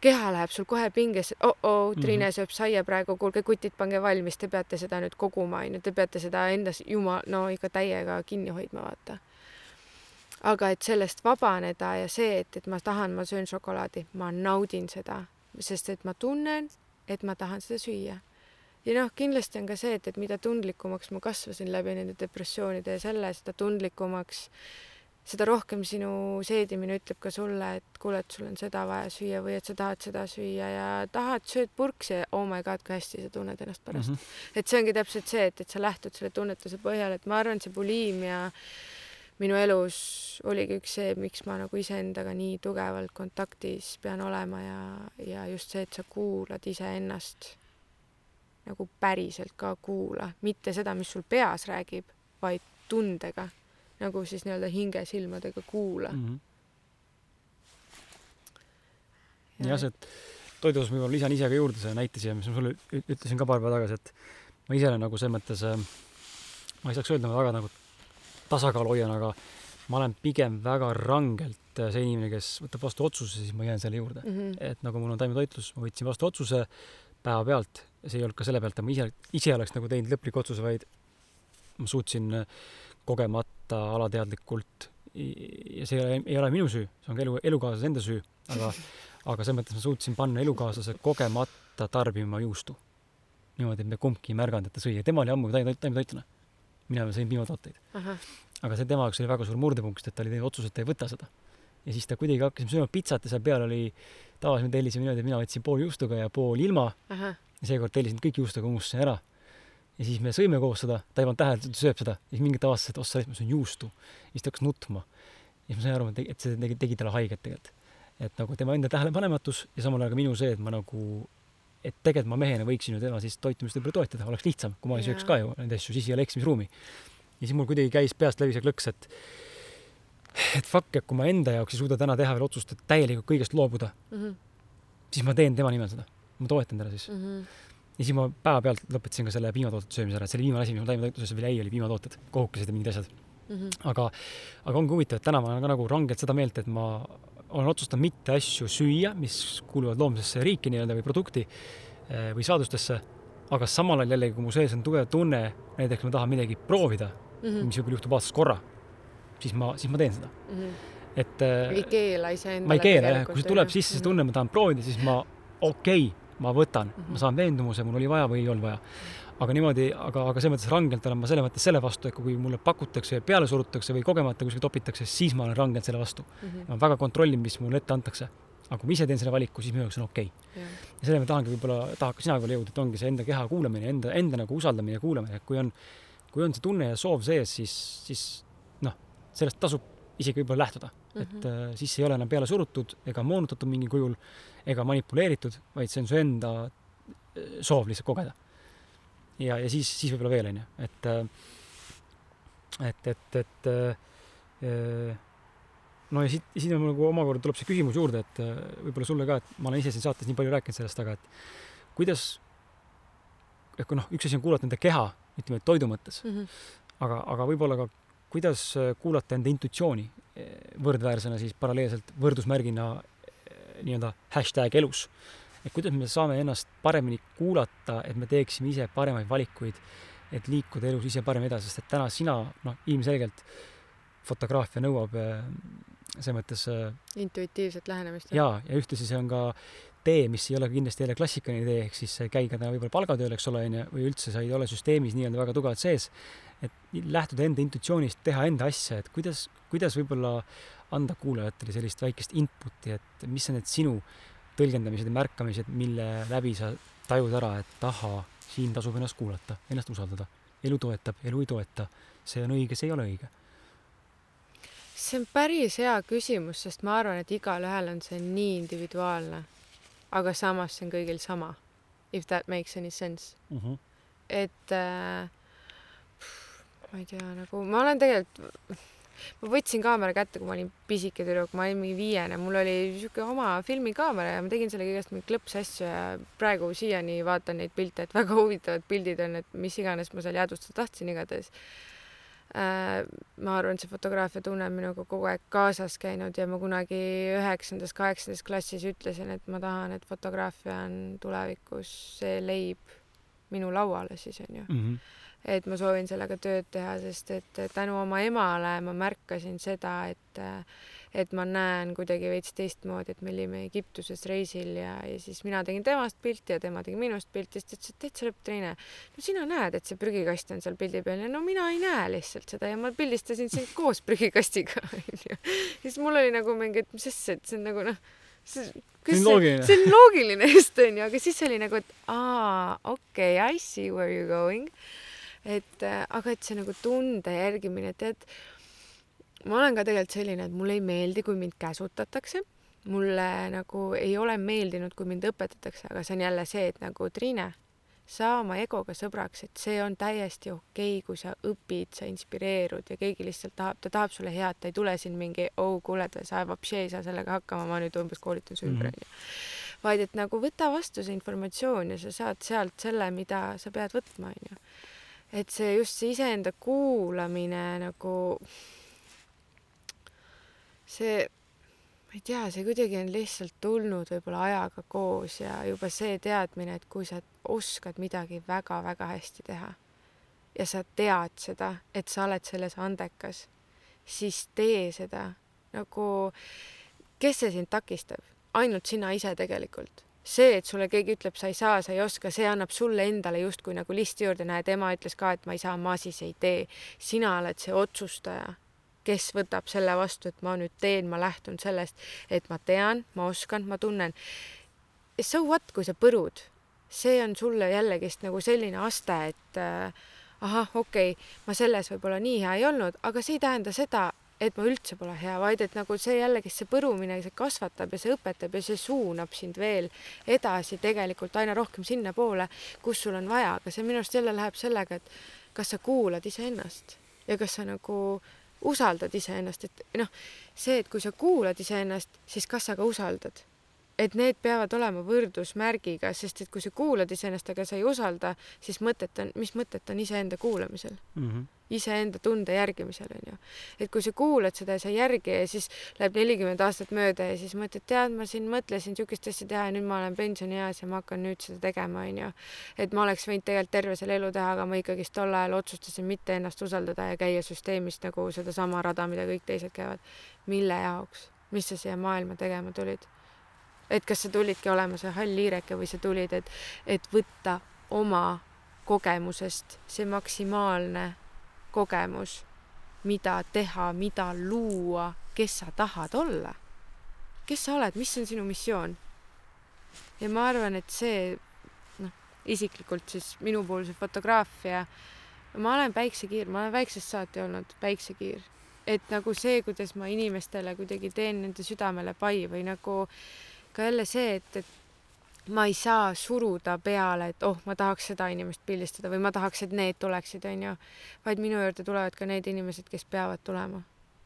keha läheb sul kohe pingesse oh, oh, Triine mm -hmm. sööb saia praegu, kuulge kutid, pange valmis, te peate seda nüüd koguma, onju, te peate seda endas jumal, no ikka täiega kinni hoidma, vaata aga et sellest vabaneda ja see, et, et ma tahan, ma söön šokolaadi, ma naudin seda, sest et ma tunnen, et ma tahan seda süüa. ja noh, kindlasti on ka see, et, et mida tundlikumaks ma kasvasin läbi nende depressioonide ja selle, seda tundlikumaks, seda rohkem sinu seedimine ütleb ka sulle, et kuule, et sul on seda vaja süüa või et sa tahad seda süüa ja tahad, sööd purksi ja oh my god, kui hästi sa tunned ennast pärast mm. -hmm. et see ongi täpselt see, et, et sa lähtud selle tunnetuse põhjal, et ma arvan, see buliimia minu elus oligi üks see, miks ma nagu iseendaga nii tugevalt kontaktis pean olema ja, ja just see, et sa kuulad iseennast nagu päriselt ka kuula, mitte seda, mis sul peas räägib, vaid tundega, nagu siis nii-öelda hingesilmadega kuula mm. -hmm. Ja. jah, see toidus ma võib-olla lisan ise ka juurde selle näite siia, mis ma sulle ütlesin ka paar päeva tagasi, et ma ise olen nagu selles mõttes, äh, ma ei saaks öelda, ma väga nagu tasakaalu hoian, aga ma olen pigem väga rangelt see inimene, kes võtab vastu otsuse, siis ma jään selle juurde mm. -hmm. et nagu mul on taimetoitlus, ma võtsin vastu otsuse päevapealt, see ei olnud ka selle pealt, et ma ise, ise oleks nagu teinud lõpliku otsuse, vaid ma suutsin kogemata alateadlikult ja see ei ole, ei ole minu süü, see on ka elu, elukaaslase enda süü, aga, <laughs> aga selles mõttes ma suutsin panna elukaaslase kogemata tarbima juustu. niimoodi, et me kumbki ei märganud, et ta sõi ja tema oli ammu taimetoitlane mina sõin piimatooteid. aga see tema jaoks oli väga suur murdepunkt, sest et ta oli teinud otsuse, et ta ei võta seda. ja siis ta kuidagi hakkasime sööma pitsat ja seal peal oli, tavaliselt me tellisime niimoodi, et mina võtsin pool juustuga ja pool ilma. ja seekord tellisin kõik juustuga, unustasin ära. ja siis me sõime koos seda, ta ei pannud tähele, et ta sööb seda. ja siis mingi hetk avastas, et oh sa ma söön juustu. ja siis ta hakkas nutma. ja siis ma sain aru, et see tegi, tegi talle haiget tegelikult. et nagu tema enda tähelepanematus ja samal ajal ka minu see, et ma nagu et tegelikult ma mehena võiksin ju tema siis toitumist võib-olla toetada, oleks lihtsam, kui ma ei sööks ka ju neid asju, siis ei ole eksimisruumi. ja siis mul kuidagi käis peast läbi see klõks, et et fuck, et kui ma enda jaoks ei suuda täna teha veel otsust, et täielikult kõigest loobuda mm, -hmm. siis ma teen tema nimel seda, ma toetan teda siis mm. -hmm. ja siis ma päevapealt lõpetasin ka selle piimatoodete söömise ära, et see oli viimane asi, mis mul taimetoitluses veel jäi, oli piimatooted, kohukesed ja mingid asjad mm. -hmm. aga, aga ongi huvitav, et täna ma olen ka nagu rangelt seda meelt, et ma olen otsustanud mitte asju süüa, mis kuuluvad loomsesse riiki nii-öelda või produkti eh, või saadustesse, aga samal ajal jällegi, kui mu sees on tugev tunne, näiteks ma tahan midagi proovida mm, -hmm. mis võib-olla juhtub aastas korra, siis ma, siis ma teen seda mm. -hmm. et ei keela iseendale. ma ei keela jah, kui see tuleb sisse, see tunne, ma tahan proovida, siis ma okei okay,, ma võtan mm, -hmm. ma saan veendumuse, mul oli vaja või ei olnud vaja aga niimoodi, aga, aga selles mõttes rangelt olen ma selles mõttes selle vastu, et kui mulle pakutakse, peale surutakse või kogemata kuskil topitakse, siis ma olen rangelt selle vastu mm. -hmm. ma väga kontrollin, mis mulle ette antakse. aga kui ma ise teen selle valiku, siis minu jaoks on okei okay.. ja selle ma tahangi võib-olla, tahaks sina võib-olla jõuda, et ongi see enda keha kuulamine, enda, enda nagu usaldamine ja kuulamine, et kui on, kui on see tunne ja soov sees, siis, siis noh, sellest tasub isegi võib-olla lähtuda mm, -hmm. et äh, siis ei ole enam peale surutud ega moonutatud mingil kujul ega manipuleeritud, vaid see on su enda äh, soov lihtsalt kogeda ja, ja siis, siis võib-olla veel, onju, et, äh, et, et, et äh, no ja siit, siin on nagu omakorda tuleb see küsimus juurde, et äh, võib-olla sulle ka, et ma olen ise siin saates nii palju rääkinud sellest, aga et kuidas, et kui noh, üks asi on kuulata enda keha, ütleme, toidu mõttes. Mm, -hmm. aga, aga võib-olla ka kuidas kuulata enda intuitsiooni võrdväärsena siis paralleelselt võrdusmärgina nii-öelda hashtag elus et kuidas me saame ennast paremini kuulata, et me teeksime ise paremaid valikuid, et liikuda elus ise paremini edasi, sest et täna sina, noh, ilmselgelt fotograafia nõuab äh, selles mõttes äh, intuitiivset lähenemist. jaa, ja ühtlasi see on ka tee, mis ei ole kindlasti jälle klassikaline tee, ehk siis käid ka täna võib-olla palgatööl, eks ole, onju, või üldse sa ei ole süsteemis nii-öelda väga tugevalt sees. et lähtuda enda intuitsioonist, teha enda asja, et kuidas, kuidas võib-olla anda kuulajatele sellist väikest input'i, et mis on need sinu tõlgendamised ja märkamised, mille läbi sa tajud ära, et ahhaa, siin tasub ennast kuulata, ennast usaldada. elu toetab, elu ei toeta. see on õige, see ei ole õige see on päris hea küsimus, sest ma arvan, et igalühel on see nii individuaalne. aga samas see on kõigil sama. If that makes any sense mm. -hmm. et äh, ma ei tea, nagu ma olen tegelikult, ma võtsin kaamera kätte, kui ma olin pisike tüdruk, ma olin mingi viiene, mul oli sihuke oma filmikaamera ja ma tegin selle kõigest mingeid klõpsasju ja praegu siiani vaatan neid pilte, et väga <laughs> huvitavad pildid on, et mis iganes ma seal jäädvustada tahtsin igatahes Äh, ma arvan, et see fotograafia tunne on minuga kogu aeg kaasas käinud ja ma kunagi üheksandas, kaheksandas klassis ütlesin, et ma tahan, et fotograafia on tulevikus see leib minu lauale siis onju mm. -hmm. Et ma soovin sellega tööd teha, sest et tänu oma emale ma märkasin seda, et et ma näen kuidagi veits teistmoodi, et me olime Egiptuses reisil ja, ja siis mina tegin temast pilti ja tema tegi minust pilti, siis ta ütles, et täitsa lõpp teine. no sina näed, et see prügikast on seal pildi peal ja no mina ei näe lihtsalt seda ja ma pildistasin sind koos prügikastiga <laughs> onju. siis mul oli nagu mingi, et mis asja, et see on nagu noh see, see on loogiline. see on loogiline just onju, aga siis oli nagu, et aa, okei okay,, I see where you going. Et äh, aga et see nagu tunde järgimine, tead ma olen ka tegelikult selline, et mulle ei meeldi, kui mind käsutatakse. mulle nagu ei ole meeldinud, kui mind õpetatakse, aga see on jälle see, et nagu Triine, saa oma egoga sõbraks, et see on täiesti okei okay,, kui sa õpid, sa inspireerud ja keegi lihtsalt tahab, ta tahab sulle head, ta ei tule siin mingi, oh kuule, sa ei saa sellega hakkama, ma nüüd umbes koolitan su ümber, onju. vaid et nagu võta vastu see informatsioon ja sa saad sealt selle, mida sa pead võtma, onju. Et see just see iseenda kuulamine nagu see, ma ei tea, see kuidagi on lihtsalt tulnud võib-olla ajaga koos ja juba see teadmine, et kui sa oskad midagi väga-väga hästi teha ja sa tead seda, et sa oled selles andekas, siis tee seda nagu, kes see sind takistab? ainult sina ise tegelikult see, et sulle keegi ütleb, sa ei saa, sa ei oska, see annab sulle endale justkui nagu listi juurde, näed, ema ütles ka, et ma ei saa, ma siis ei tee. sina oled see otsustaja kes võtab selle vastu, et ma nüüd teen, ma lähtun sellest, et ma tean, ma oskan, ma tunnen. So what, kui sa põrud, see on sulle jällegist nagu selline aste, et äh, ahah, okei okay,, ma selles võib-olla nii hea ei olnud, aga see ei tähenda seda, et ma üldse pole hea, vaid et nagu see jällegist see põrumine, see kasvatab ja see õpetab ja see suunab sind veel edasi tegelikult aina rohkem sinnapoole, kus sul on vaja, aga see minu arust jälle läheb sellega, et kas sa kuulad iseennast ja kas sa nagu usaldad iseennast, et noh, see, et kui sa kuulad iseennast, siis kas sa ka usaldad et need peavad olema võrdusmärgiga, sest et kui sa kuulad iseennast, aga sa ei usalda, siis mõtet on, mis mõtet on iseenda kuulamisel mm? -hmm. iseenda tunde järgimisel on ju. et kui sa kuulad seda ja sa ei järgi ja siis läheb nelikümmend aastat mööda ja siis mõtled, tead, ma siin mõtlesin niisugust asja teha ja nüüd ma olen pensionieas ja ma hakkan nüüd seda tegema, on ju. et ma oleks võinud tegelikult terve selle elu teha, aga ma ikkagist tol ajal otsustasin mitte ennast usaldada ja käia süsteemist nagu sedasama rada, mida kõik teised käivad. mille jaoks? mis sa siia maailma tegema tulid? Et kas sa tulidki olema see hall liireke või sa tulid, et, et võtta oma kogemusest see maksimaalne kogemus, mida teha, mida luua, kes sa tahad olla. kes sa oled, mis on sinu missioon? ja ma arvan, et see, noh, isiklikult siis minu puhul see fotograafia, ma olen päiksekiir, ma olen väiksest saati olnud päiksekiir, et nagu see, kuidas ma inimestele kuidagi teen nende südamele pai või nagu äh, ka jälle see, et, et ma ei saa suruda peale, et oh, ma tahaks seda inimest pildistada või ma tahaks, et need tuleksid, onju, vaid minu juurde tulevad ka need inimesed, kes peavad tulema.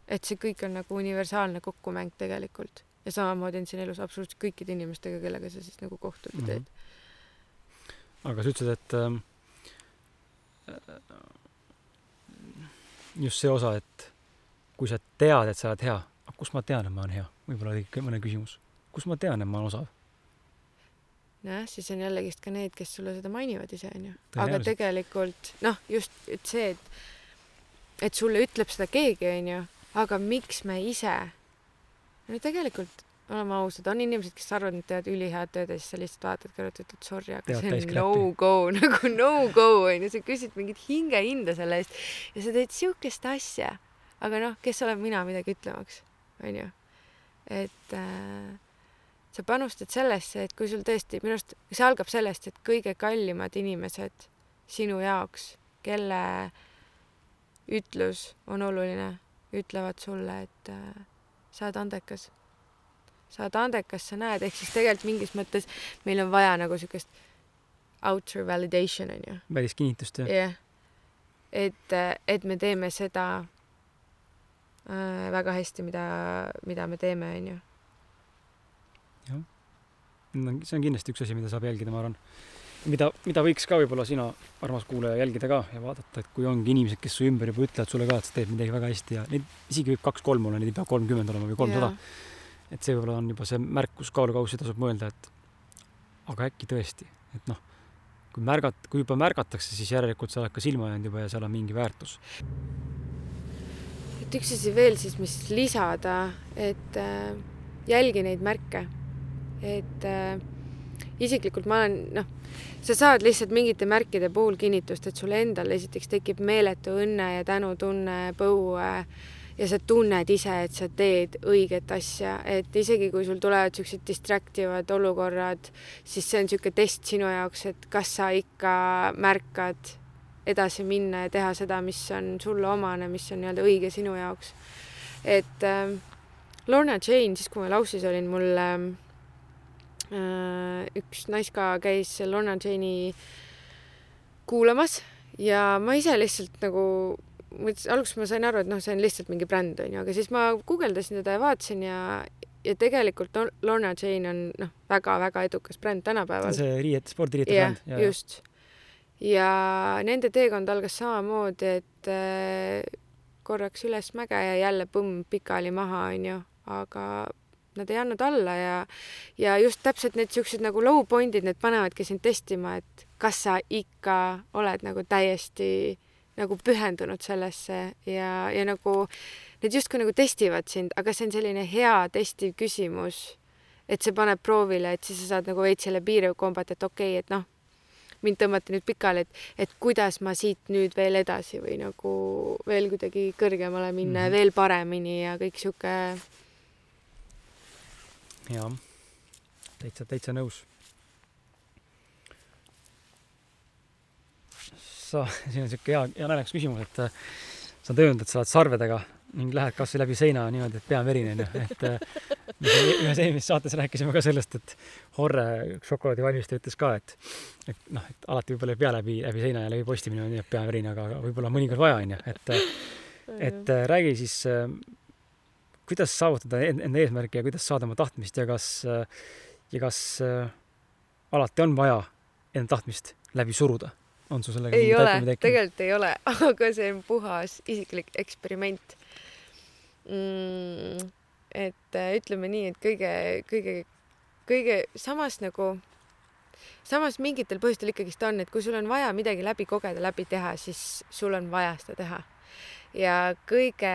et see kõik on nagu universaalne kokkumäng tegelikult ja samamoodi on siin elus absoluutselt kõikide inimestega, kellega sa siis nagu kohtud ja teed mm. -hmm. aga sa ütlesid, et äh, just see osa, et kui sa tead, et sa oled hea, kust ma tean, et ma olen hea, võib-olla oli mõne küsimus kust ma tean, et ma olen osav? nojah, siis on jällegist ka need, kes sulle seda mainivad ise onju, aga tegelikult noh, just et see, et et sulle ütleb seda keegi onju, aga miks me ise, no tegelikult oleme ausad, on inimesed, kes arvavad, et nad teevad ülihead tööd ja siis sa lihtsalt vaatad kõrvalt ütled sorry, aga Teevad see on no go <laughs> nagu no go onju, sa küsid mingit hingehinda selle eest ja sa teed siukest asja. aga noh, kes olen mina midagi ütlemaks, onju. et äh, sa panustad sellesse, et kui sul tõesti, minu arust see algab sellest, et kõige kallimad inimesed sinu jaoks, kelle ütlus on oluline, ütlevad sulle, et äh, sa oled andekas sa oled andekas, sa näed, ehk siis tegelikult mingis mõttes meil on vaja nagu siukest outer validation onju. väliskinnitust ja jah. et, et me teeme seda äh, väga hästi, mida, mida me teeme, onju. No see on kindlasti üks asi, mida saab jälgida, ma arvan. mida, mida võiks ka võib-olla sina, armas kuulaja, jälgida ka ja vaadata, et kui ongi inimesed, kes su ümber juba ütlevad sulle ka, et sa teed midagi väga hästi ja neid isegi võib kaks-kolm olla, neid ei pea kolmkümmend olema või kolmsada. et see võib-olla on juba see märkus kaalukausi, tasub mõelda, et aga äkki tõesti, et noh, kui märgat-, kui juba märgatakse, siis järelikult sa oled ka silma jäänud juba ja seal on mingi väärtus. et üks asi veel siis, mis lisada, et äh, jälgi neid märke. Et äh, isiklikult ma olen, noh, sa saad lihtsalt mingite märkide puhul kinnitust, et sul endal esiteks tekib meeletu õnne ja tänutunne, põue ja sa tunned ise, et sa teed õiget asja, et isegi kui sul tulevad siuksed distractivad olukorrad, siis see on niisugune test sinu jaoks, et kas sa ikka märkad edasi minna ja teha seda, mis on sulle omane, mis on nii-öelda õige sinu jaoks. et äh, Lorna Jane, siis kui ma Laussis olin, mul äh, üks naiska käis Lorna Jane'i kuulamas ja ma ise lihtsalt nagu mõtlesin, alguses ma sain aru, et noh, see on lihtsalt mingi bränd onju, aga siis ma guugeldasin teda ja vaatasin ja, ja tegelikult Lor- Lorna Jane on noh, väga-väga edukas bränd tänapäeval. see riiet, spordiriiete jah bränd. just. ja nende teekond algas samamoodi, et äh, korraks üles mäge ja jälle põmm pikali maha onju, aga nad ei andnud alla ja, ja just täpselt need siuksed nagu low point'id, need panevadki sind testima, et kas sa ikka oled nagu täiesti nagu pühendunud sellesse ja, ja nagu need justkui nagu testivad sind, aga see on selline hea testiv küsimus. et see paneb proovile, et siis sa saad nagu veits selle piire kombata, et okei okay,, et noh, mind tõmmati nüüd pikali, et, et kuidas ma siit nüüd veel edasi või nagu veel kuidagi kõrgemale minna mm -hmm. ja veel paremini ja kõik sihuke jah, täitsa, täitsa nõus. sa, <laughs> siin on siuke hea, hea naljakas küsimus, et äh, sa oled öelnud, et sa oled sarvedega ning lähed kasvõi läbi seina niimoodi, et pea on verine onju, et äh, ühes eelmises saates rääkisime ka sellest, et Horre, üks šokolaadivalmistaja ütles ka, et et noh, et alati võib-olla ei pea läbi, läbi seina ja läbi posti minema, nii et pea on verine, aga võib-olla mõnikord vaja onju, et äh, et räägi siis kuidas saavutada en- enda eesmärki ja kuidas saada oma tahtmist ja kas ja kas äh, alati on vaja enda tahtmist läbi suruda? on sul sellega ei ole, tegelikult ei ole, <laughs> aga see on puhas isiklik eksperiment mm,. et äh, ütleme nii, et kõige, kõige, kõige samas nagu, samas mingitel põhjustel ikkagist on, et kui sul on vaja midagi läbi kogeda, läbi teha, siis sul on vaja seda teha. ja kõige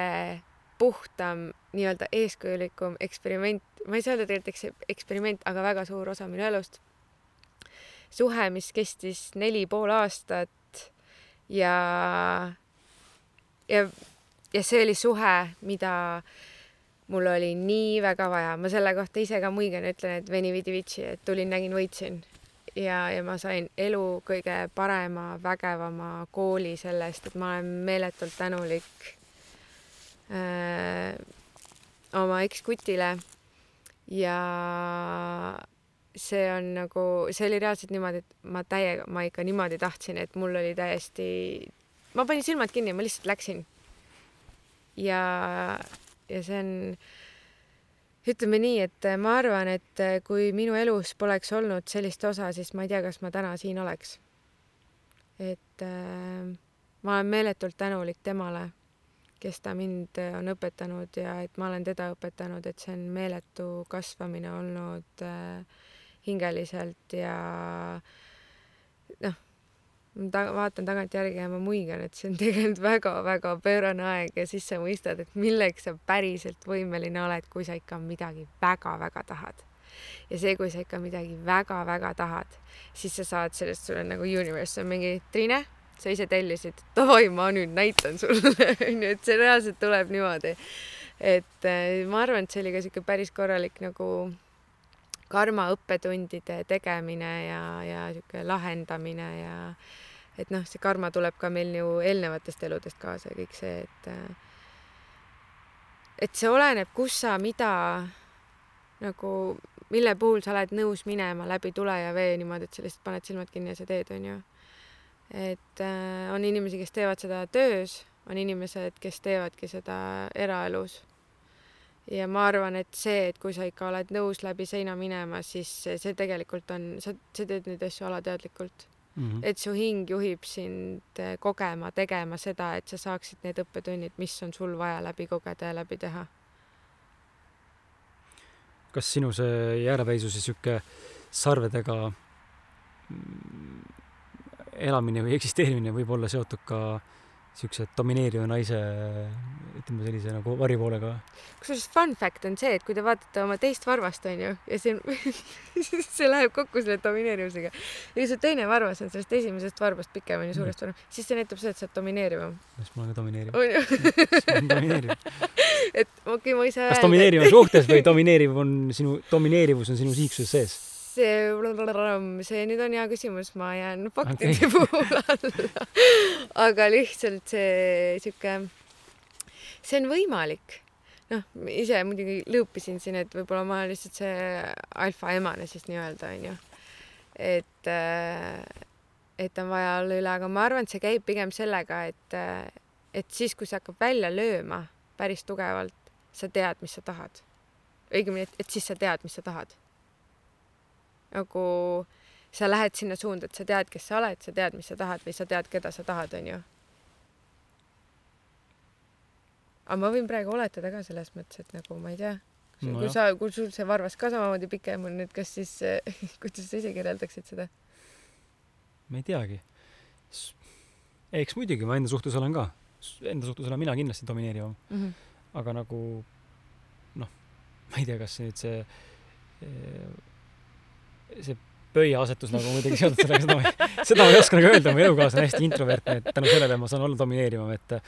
puhtam nii-öelda eeskujulikum eksperiment, ma ei saa öelda tegelikult eks- eksperiment, aga väga suur osa minu elust. Suhe, mis kestis neli pool aastat ja, ja, ja see oli suhe, mida mul oli nii väga vaja, ma selle kohta ise ka muigan ütlen, et veni vidi vitsi, et tulin, nägin, võitsin. ja, ja ma sain elu kõige parema, vägevama kooli selle eest, et ma olen meeletult tänulik äh, oma ekskutile ja see on nagu, see oli reaalselt niimoodi, et ma täiega, ma ikka niimoodi tahtsin, et mul oli täiesti, ma panin silmad kinni ma lihtsalt läksin. ja, ja see on, ütleme nii, et ma arvan, et kui minu elus poleks olnud sellist osa, siis ma ei tea, kas ma täna siin oleks. et äh, ma olen meeletult tänulik temale, kes ta mind on õpetanud ja et ma olen teda õpetanud, et see on meeletu kasvamine olnud äh, hingeliselt ja noh, ma ta vaatan tagantjärgi ja ma muigan, et see on <laughs> tegelikult väga-väga pöörane aeg ja siis sa mõistad, et milleks sa päriselt võimeline oled, kui sa ikka midagi väga-väga tahad. ja see, kui sa ikka midagi väga-väga tahad, siis sa saad sellest, sul on nagu universe on mingi Triine, sa ise tellisid, davai, ma nüüd näitan sulle <laughs> onju, et see reaalselt tuleb niimoodi. et äh, ma arvan, et see oli ka siuke päris korralik nagu karma õppetundide tegemine ja, ja sihuke lahendamine ja et noh, see karma tuleb ka meil ju eelnevatest eludest kaasa ja kõik see, et et see oleneb, kus sa mida nagu, mille puhul sa oled nõus minema läbi tule ja vee niimoodi, et sa lihtsalt paned silmad kinni ja sa teed, onju. Et äh, on inimesi, kes teevad seda töös, on inimesed, kes teevadki seda eraelus ja ma arvan, et see, et kui sa ikka oled nõus läbi seina minema, siis see tegelikult on, sa, sa teed neid asju alateadlikult mm. -hmm. et su hing juhib sind eh, kogema, tegema seda, et sa saaksid need õppetunnid, mis on sul vaja läbi kogeda ja läbi teha. kas sinu see jäärapäisuse sihuke sarvedega mm, elamine või eksisteerimine võib olla seotud ka siukse domineeriva naise, ütleme sellise nagu varipoolega. kusjuures fun fact on see, et kui te vaatate oma teist varvast, onju, ja see <laughs> see läheb kokku selle domineerimisega. ja kui see teine varvas on sellest esimesest varbast pikem, onju, suurest mm. varvast, siis see näitab seda, et sa oled domineerivam. siis ma olen ka domineeriv. onju. <laughs> et okei okay,, ma ei saa kas domineeriv on suhtes või domineeriv on sinu, domineerivus on sinu siiksuses sees? See, see nüüd on hea küsimus, ma jään faktide okay. puhul alla. aga lihtsalt see sihuke, see on võimalik. noh, ise muidugi lõõpisin siin, et võib-olla ma olen lihtsalt see alfaemane siis nii-öelda onju. et, et on vaja olla üle, aga ma arvan, et see käib pigem sellega, et, et siis, kui see hakkab välja lööma päris tugevalt, sa tead, mis sa tahad. õigemini, et, et siis sa tead, mis sa tahad nagu sa lähed sinna suunda, et sa tead, kes sa oled, sa tead, mis sa tahad või sa tead, keda sa tahad, onju. aga ma võin praegu oletada ka selles mõttes, et nagu ma ei tea, no, kui sa, kui sul see varvas ka samamoodi pikem on nüüd, kas siis <laughs> kuidas sa ise kirjeldaksid seda? ma ei teagi. eks muidugi ma enda suhtes olen ka, enda suhtes olen mina kindlasti domineerivam mm. -hmm. aga nagu noh, ma ei tea, kas nüüd see see pöiasetus nagu muidugi seotud sellega, seda ma, seda ma ei oska nagu öelda, mu elukaaslane on hästi introvertne, et tänu sellele ma saan olla domineerivam, et äh,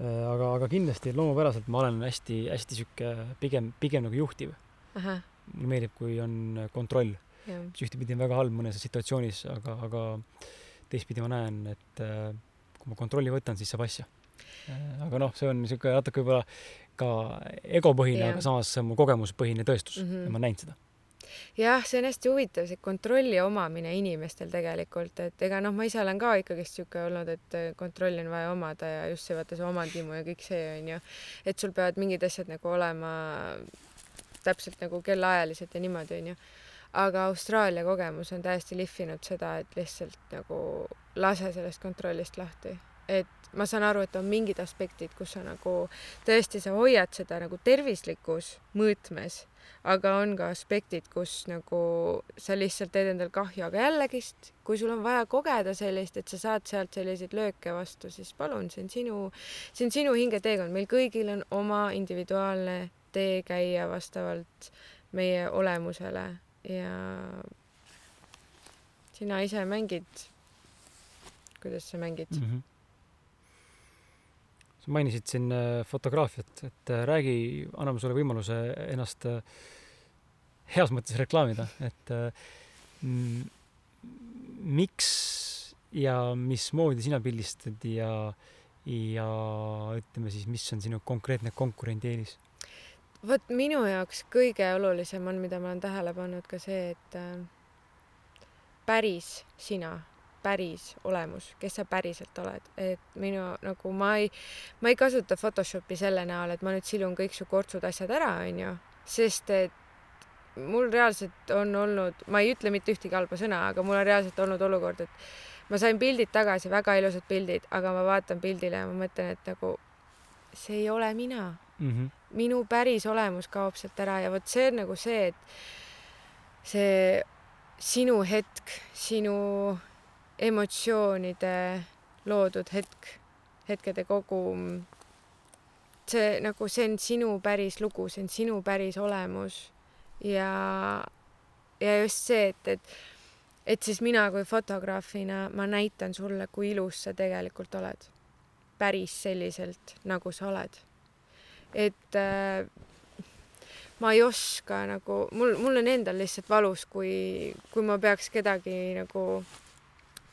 aga, aga kindlasti loomupäraselt ma olen hästi-hästi sihuke pigem, pigem nagu juhtiv. mulle meeldib, kui on kontroll, mis ühtepidi on väga halb mõnes situatsioonis, aga, aga teistpidi ma näen, et äh, kui ma kontrolli võtan, siis saab asja. Äh, aga noh, see on niisugune natuke võib-olla ka egopõhine, aga samas see mu kogemuspõhine tõestus mm -hmm. ja ma olen näinud seda jah, see on hästi huvitav, see kontrolli omamine inimestel tegelikult, et ega noh, ma ise olen ka ikkagist sihuke olnud, et äh, kontrolli on vaja omada ja just see vaata see omandimu ja kõik see onju, et sul peavad mingid asjad nagu olema täpselt nagu kellaajaliselt ja niimoodi onju. aga Austraalia kogemus on täiesti lihvinud seda, et lihtsalt nagu lase sellest kontrollist lahti et ma saan aru, et on mingid aspektid, kus sa nagu tõesti, sa hoiad seda nagu tervislikus mõõtmes aga on ka aspektid, kus nagu sa lihtsalt teed endal kahju, aga jällegist, kui sul on vaja kogeda sellist, et sa saad sealt selliseid lööke vastu, siis palun, see on sinu, see on sinu hingeteekond, meil kõigil on oma individuaalne tee käia vastavalt meie olemusele ja sina ise mängid, kuidas sa mängid? Mm? -hmm sa mainisid siin äh, fotograafiat, et äh, räägi, anname sulle võimaluse ennast äh, heas mõttes reklaamida, et miks ja mismoodi sina pildistad ja, ja ütleme siis, mis on sinu konkreetne konkurendieelis? vot minu jaoks kõige olulisem on, mida ma olen tähele pannud ka see, et päris sina päris olemus, kes sa päriselt oled, et minu nagu ma ei, ma ei kasuta Photoshopi selle näol, et ma nüüd silun kõik su kortsud, asjad ära, onju, sest et mul reaalselt on olnud, ma ei ütle mitte ühtegi halba sõna, aga mul on reaalselt olnud olukord, et ma sain pildid tagasi, väga ilusad pildid, aga ma vaatan pildile ja ma mõtlen, et nagu see ei ole mina mm. -hmm. minu päris olemus kaob sealt ära ja vot see on nagu see, et see sinu hetk, sinu emotsioonide loodud hetk, hetkede kogum. see nagu, see on sinu päris lugu, see on sinu päris olemus ja, ja just see, et, et, et siis mina kui fotograafina, ma näitan sulle, kui ilus sa tegelikult oled. päris selliselt, nagu sa oled. et äh, ma ei oska nagu, mul, mul on endal lihtsalt valus, kui, kui ma peaks kedagi nagu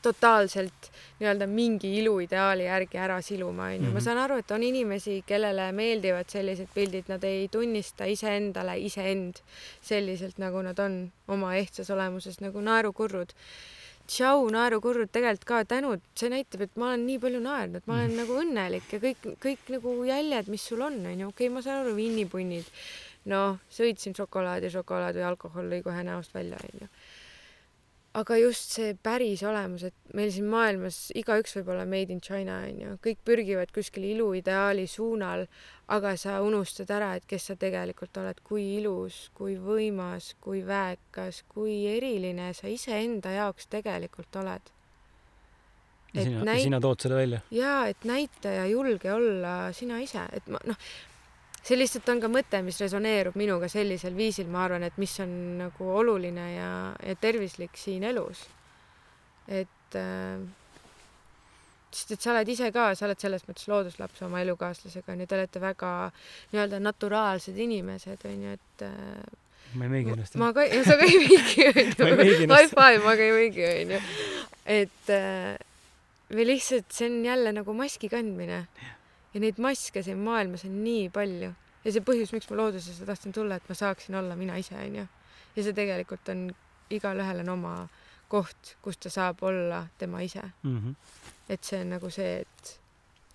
totaalselt nii-öelda mingi iluideaali järgi ära siluma, onju. ma mhm. saan aru, et on inimesi, kellele meeldivad sellised pildid, nad ei tunnista iseendale iseend selliselt, nagu nad on oma ehtsas olemuses nagu naerukurrud. tšau, naerukurrud, tegelikult ka tänud, see näitab, et ma olen nii palju naernud, ma olen mm. nagu õnnelik ja kõik, kõik nagu jäljed, mis sul on, onju, okei okay,, ma saan aru, vinnipunnid, noh, sõitsin šokolaadi, šokolaad või alkohol lõi kohe näost välja, onju aga just see päris olemus, et meil siin maailmas igaüks võib olla made in China onju, kõik pürgivad kuskil iluideaali suunal, aga sa unustad ära, et kes sa tegelikult oled, kui ilus, kui võimas, kui väekas, kui eriline sa iseenda jaoks tegelikult oled. ja sina näit..., sina tood selle välja? jaa, et näita ja julge olla sina ise, et ma noh, see lihtsalt on ka mõte, mis resoneerub minuga sellisel viisil, ma arvan, et mis on nagu oluline ja, ja tervislik siin elus. et äh, sest et sa oled ise ka, sa oled selles mõttes looduslaps oma elukaaslasega onju, te olete väga nii-öelda naturaalsed inimesed onju, et äh, ma ei meigi ennast. ma ka, sa ka ei meigi onju. High five, ma ka ei meigi onju. et äh, või lihtsalt see on jälle nagu maski kandmine ja neid maske siin maailmas on nii palju ja see põhjus, miks ma loodusesse tahtsin tulla, et ma saaksin olla mina ise, onju. ja see tegelikult on, igalühel on oma koht, kus ta saab olla tema ise mm. -hmm. et see on nagu see, et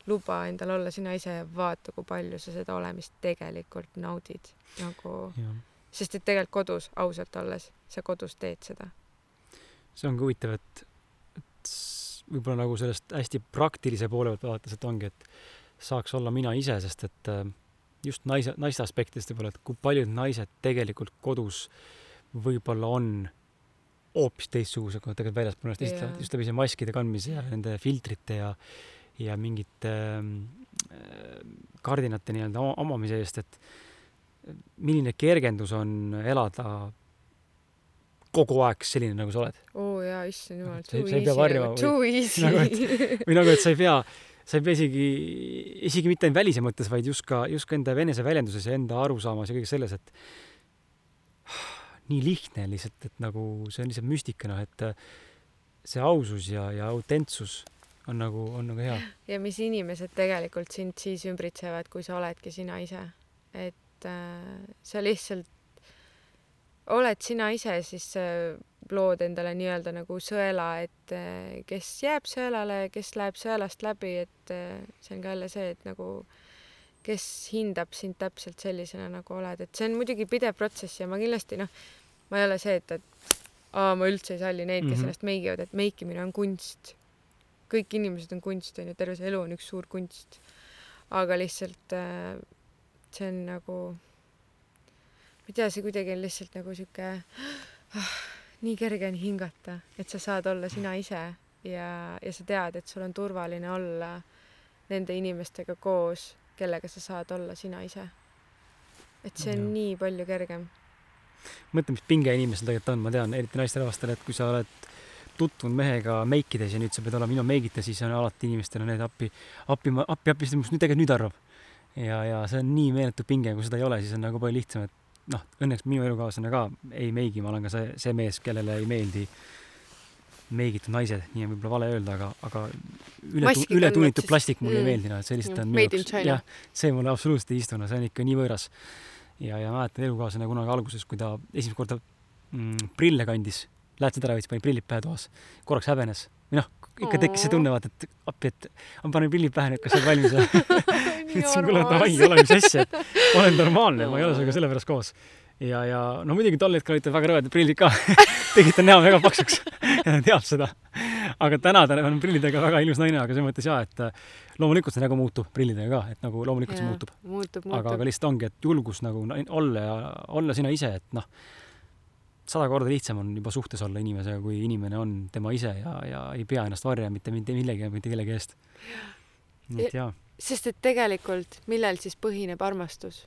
luba endal olla sina ise ja vaata, kui palju sa seda olemist tegelikult naudid nagu, sest et tegelikult kodus ausalt olles, sa kodus teed seda. see ongi huvitav, et, et võib-olla nagu sellest hästi praktilise poole pealt vaadates, et ongi, et saaks olla mina ise, sest et äh, just naise, naiste aspektist võib-olla, et kui paljud naised tegelikult kodus võib-olla on hoopis teistsugused, kui nad tegelikult väljaspool ennast istuvad, just läbi see maskide kandmise ja nende filtrite ja ja mingite äh, kardinate nii-öelda omamise eest, et milline kergendus on elada kogu aeg selline, nagu sa oled. oo oh, jaa, issand jumal, too easy. Too <laughs> easy. Nagu, et, või nagu, et sa ei pea sa ei pea isegi, isegi mitte ainult välise mõttes, vaid just ka, just ka enda eneseväljenduses ja enda arusaamas ja kõiges selles, et <sighs> nii lihtne lihtsalt, et nagu see on lihtsalt müstika, noh, et see ausus ja, ja autentsus on nagu, on nagu hea. ja mis inimesed tegelikult sind siis ümbritsevad, kui sa oledki sina ise. et äh, sa lihtsalt oled sina ise, siis äh, lood endale nii-öelda nagu sõela, et äh, kes jääb sõelale, kes läheb sõelast läbi, et äh, see on ka jälle see, et nagu kes hindab sind täpselt sellisena, nagu oled, et see on muidugi pidev protsess ja ma kindlasti noh, ma ei ole see, et, et aa, ma üldse ei salli neid, kes mm -hmm. ennast meigivad, et meikimine on kunst. kõik inimesed on kunst, onju, terve see elu on üks suur kunst. aga lihtsalt see on nagu ma ei tea, see kuidagi on lihtsalt nagu sihuke ah, nii kerge on hingata, et sa saad olla sina ise ja, ja sa tead, et sul on turvaline olla nende inimestega koos, kellega sa saad olla sina ise. et see on ja. nii palju kergem. mõtle, mis pinge inimesel tegelikult on, ma tean, eriti naisterahvastel, et kui sa oled tutvunud mehega meikides ja nüüd sa pead olema minu meigita, siis on alati inimestel on need appi, appi, appi, appi, mis nüüd tegelikult nüüd arvab. ja, ja see on nii meeletu pinge, kui seda ei ole, siis on nagu palju lihtsam, et noh, õnneks minu elukaaslane ka ei meigi, ma olen ka see, see mees, kellele ei meeldi meigitud naised, nii on võib-olla vale öelda, aga, aga üle, ületunnitud plastik mulle mm. ei meeldi, noh, et see lihtsalt on minu jaoks, jah, see mulle absoluutselt ei istu, no see on ikka nii võõras. ja, ja mäletan elukaaslane kunagi alguses, kui ta esimest korda mm, prille kandis, läätsed ära võttis, pani prillid pähe toas, korraks häbenes. Või noh, ikka tekkis see tunne, vaata, et appi, et ma panen prillid pähe nüüd, kas sa oled valmis <laughs> <laughs> ütlesin, kuule davai, ole mis asja, et olen normaalne, ma ei ole sinuga sellepärast koos. ja, ja no muidugi tol hetkel olid tal väga rõvedad prillid ka <laughs> tegid ta näo väga paksuks ja ta teab seda. aga täna ta on prillidega väga ilus naine, aga selles mõttes jaa, et äh, loomulikult see nägu muutub prillidega ka, et nagu loomulikult ja, see muutub. muutub, muutub. aga, aga lihtsalt ongi, et julgus nagu olla ja olla sina ise, et noh, sada korda lihtsam on juba suhtes olla inimesega, kui inimene on tema ise ja, ja ei pea ennast varjama mitte mitte millegi, mitte kellegi eest. nii et jaa. Sest et tegelikult, millel siis põhineb armastus?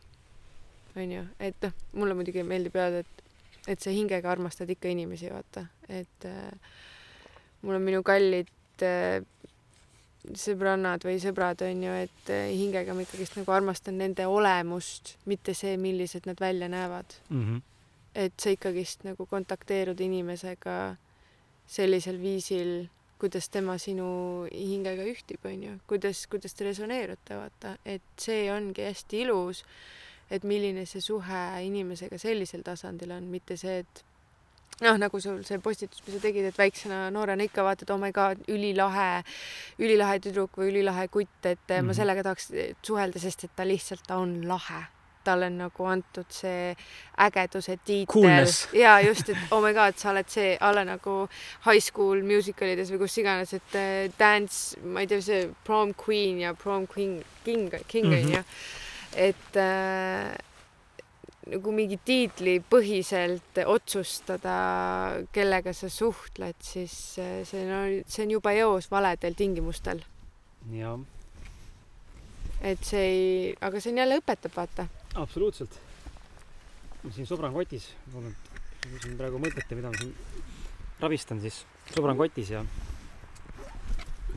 on ju, et noh, mulle muidugi meeldib öelda, et, et sa hingega armastad ikka inimesi, vaata, et äh, mul on minu kallid äh, sõbrannad või sõbrad on ju, et äh, hingega ma ikkagist nagu armastan nende olemust, mitte see, millised nad välja näevad mm. -hmm. et sa ikkagist nagu kontakteerud inimesega sellisel viisil, kuidas tema sinu hingega ühtib, on ju, kuidas, kuidas te resoneerute, vaata, et see ongi hästi ilus, et milline see suhe inimesega sellisel tasandil on, mitte see, et noh, nagu sul see postitus, mis sa tegid, et väiksena noorena ikka vaatad, oh my god, ülilahe, ülilahe tüdruk või ülilahe kutt, et mm -hmm. ma mhm. sellega tahaks suhelda, sest et ta lihtsalt, ta on lahe talle on nagu antud see ägeduse tiitel ja just, et oh my god, sa oled see a la nagu high school musicalides või kus iganes, et uh, dance, ma ei tea, see prom queen ja prom king, king, king on ju. et uh, nagu mingi tiitlipõhiselt otsustada, kellega sa suhtled, siis eh, see on, see on juba eos valedel tingimustel. jah. et see ei, aga see on jälle õpetab, vaata. Absoluutselt. siin sõbran kotis, mul on siin praegu mõtete, mida ma siin ravistan, siis sõbran kotis ja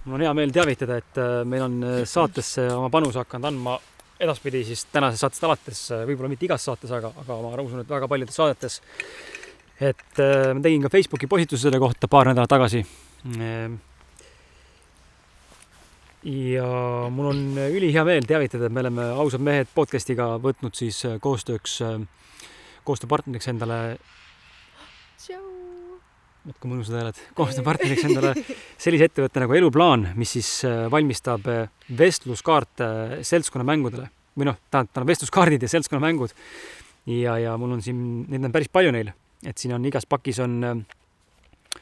mul on hea meel teavitada, et eh, meil on eh, saatesse oma panuse hakanud andma edaspidi siis tänasest saatest alates, võib-olla mitte igas saates, aga, aga ma usun, et väga paljudes saadetes. et äh, ma tegin ka Facebooki postituse selle kohta paar nädalat tagasi. Ja mul on ülihea meel teavitada, et me oleme Ausad mehed podcast'iga võtnud siis äh, koostööks, äh, koostööpartneriks endale vot kui mõnusad hääled, koostööpartneriks <laughs> endale sellise ettevõtte nagu Eluplaan, mis siis äh, valmistab äh, vestluskaarte äh, seltskonnamängudele. Või noh, tähendab, tal on vestluskaardid ja seltskonnamängud. ja, ja mul on siin, neid on päris palju neil, et siin on igas pakis on äh,,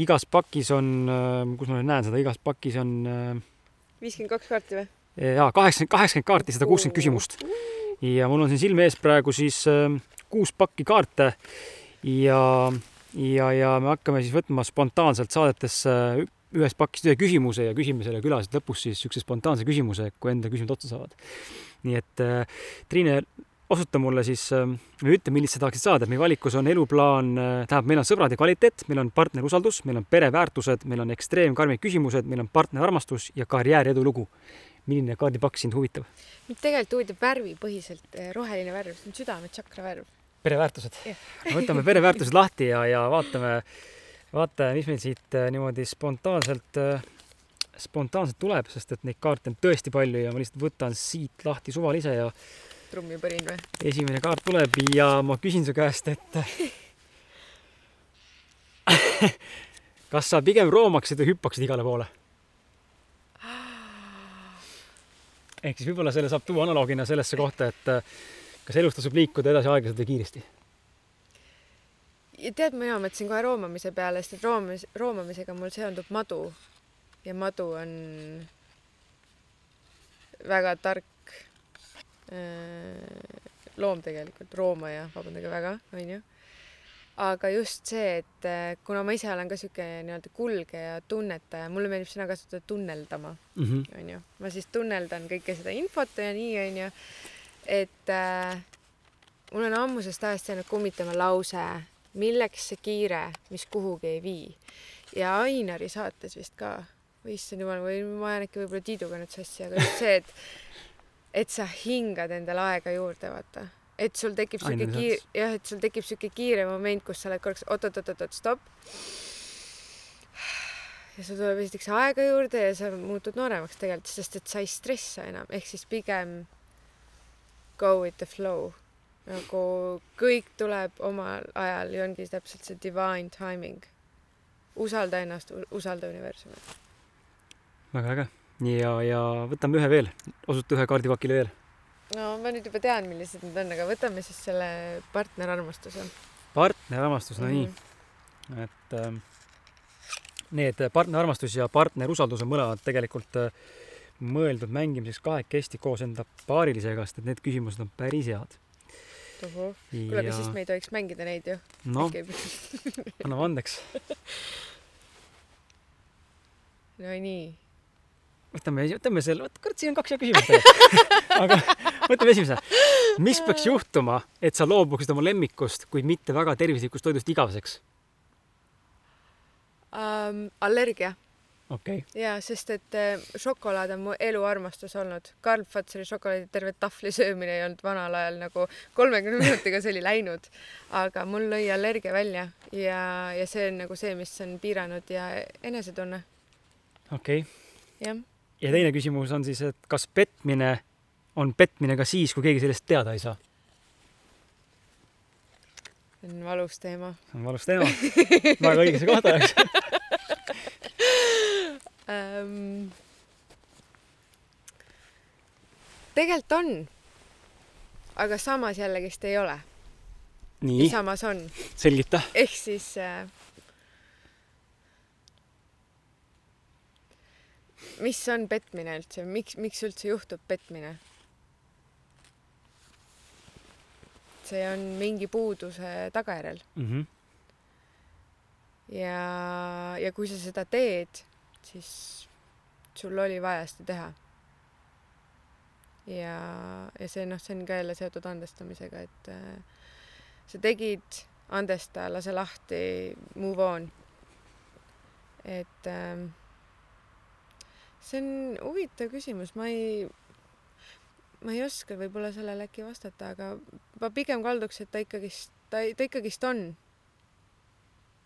igas pakis on äh,, kus ma nüüd näen seda, igas pakis on viiskümmend kaks kaarti või? jaa, kaheksakümmend, kaheksakümmend kaarti, sada kuuskümmend küsimust. ja mul on siin silme ees praegu siis äh, kuus pakki kaarte ja ja, ja me hakkame siis võtma spontaanselt saadetesse ühest pakist ühe küsimuse ja küsime selle külalised lõpus siis niisuguse spontaanse küsimuse, kui enda küsimused otsa saavad. nii et äh, Triine, osuta mulle siis äh, või ütle, millist sa tahaksid saada, et meie valikus on eluplaan äh,, tähendab, meil on sõbrad ja kvaliteet, meil on partnerusaldus, meil on pereväärtused, meil on ekstreemkarmid küsimused, meil on partnerarmastus ja karjääri edulugu. milline kaardipakk sind huvitab? mind tegelikult huvitab värvipõhiselt roheline värv, see on südametšakra värv pereväärtused. võtame pereväärtused lahti ja, ja vaatame, vaatame, mis meil siit äh, niimoodi spontaanselt, äh, spontaanselt tuleb, sest et neid kaarte on tõesti palju ja ma lihtsalt võtan siit lahti suvalise ja trummipõrin või? esimene kaart tuleb ja ma küsin su käest, et <laughs> kas sa pigem roomaksid või hüppaksid igale poole? ehk siis võib-olla selle saab tuua analoogina sellesse kohta, et kas elus tasub liikuda edasi aeglaselt või kiiresti? ja tead, mina mõtlesin kohe roomamise peale, sest et roomamis, roomamisega mul seondub madu ja madu on väga tark loom tegelikult, roomaja, vabandage väga, onju. aga just see, et äh, kuna ma ise olen ka sihuke nii-öelda kulgeja, tunnetaja, mulle meeldib sõna kasutada tunneldama, mhm. onju. ma siis tunneldan kõike seda infot ja nii, onju et äh, mul on ammusest ajast jäänud kummitama lause, milleks see kiire, mis kuhugi ei vii. ja Ainari saates vist ka, issand jumal, või ma ajan äkki võib-olla Tiiduga nüüd sassi, aga just see, et et sa hingad endale aega juurde, vaata. et sul tekib siuke kiire, jah, et sul tekib siuke kiire moment, kus sa oled korraks oot-oot-oot-oot, stopp. ja sul tuleb esiteks aega juurde ja sa muutud nooremaks tegelikult, sest et sa ei stressa enam, ehk siis pigem go with the flow nagu kõik tuleb omal ajal ja ongi täpselt see divine timing. usalda ennast, usalda universumit. väga äge. Ja, ja võtame ühe veel, osuta ühe kaardipakile veel. no ma nüüd juba tean, millised need on, aga võtame siis selle partnerarmastuse. partnerarmastus, no nii mm. -hmm. et äh, need partnerarmastus ja partnerusaldus on mõlemad tegelikult äh, mõeldud mängimiseks kahekesti koos enda paarilisega, sest et need küsimused on päris head. tohoh, kuule, aga siis me ei tohiks mängida neid ju. noh, anname andeks. <laughs> no nii. võtame, võtame selle, kurat, siin on kaks head küsimust <laughs> aga võtame esimese. mis peaks juhtuma, et sa loobuksid oma lemmikust, kuid mitte väga tervislikust toidust igaveseks? Um, allergia okei okay., ja sest, et äh, šokolaad on mu eluarmastus olnud. Karl Fatseri šokolaadi terve tahvli söömine ei olnud vanal ajal nagu kolmekümne <laughs> minutiga see oli läinud, aga mul lõi allergia välja ja, ja see on nagu see, mis on piiranud ja enesetunne, okei okay.. jah. Ja teine küsimus on siis, et kas petmine on petmine ka siis, kui keegi sellest teada ei saa? see on valus teema see on valus teema. väga õigesse kohta läks. <laughs> ähm,. tegelikult on, aga samas jällegist ei ole. nii, samas on, selgita. ehk siis äh, mis on petmine üldse, miks, miks üldse juhtub petmine? see on mingi puuduse tagajärjel Mm -hmm. ja, ja kui sa seda teed, siis sul oli vaja seda teha. ja, ja see noh, see on ka jälle seotud andestamisega, et äh, sa tegid, andesta, lase lahti, move on. et ähm, see on huvitav küsimus, ma ei, ma ei oska võib-olla sellele äkki vastata, aga ma pigem kalduks, et ta ikkagist, ta, ta ikkagist on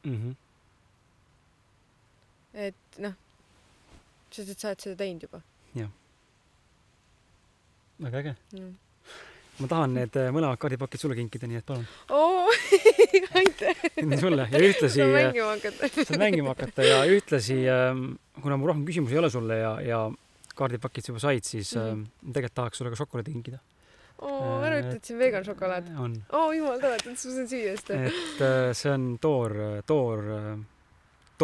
Mm -hmm. et noh, sest et sa oled seda teinud juba väga äge. mm.. Ma tahan need äh, mõlemad kaardipakid sulle kinkida, nii et palun. oo, <laughs> aitäh. sulle ja ühtlasi saab äh, mängima hakata. saad mängima hakata ja ühtlasi, kuna mul rohkem küsimusi ei ole sulle ja, ja kaardipakid sa juba said, siis Mhm. mm. äh, tegelikult tahaks sulle ka šokolaadi kinkida. oo, ära ütle, et see on vegan šokolaad. oo, jumal tänatud, ma saan süüa seda. et äh, see on toor, toor,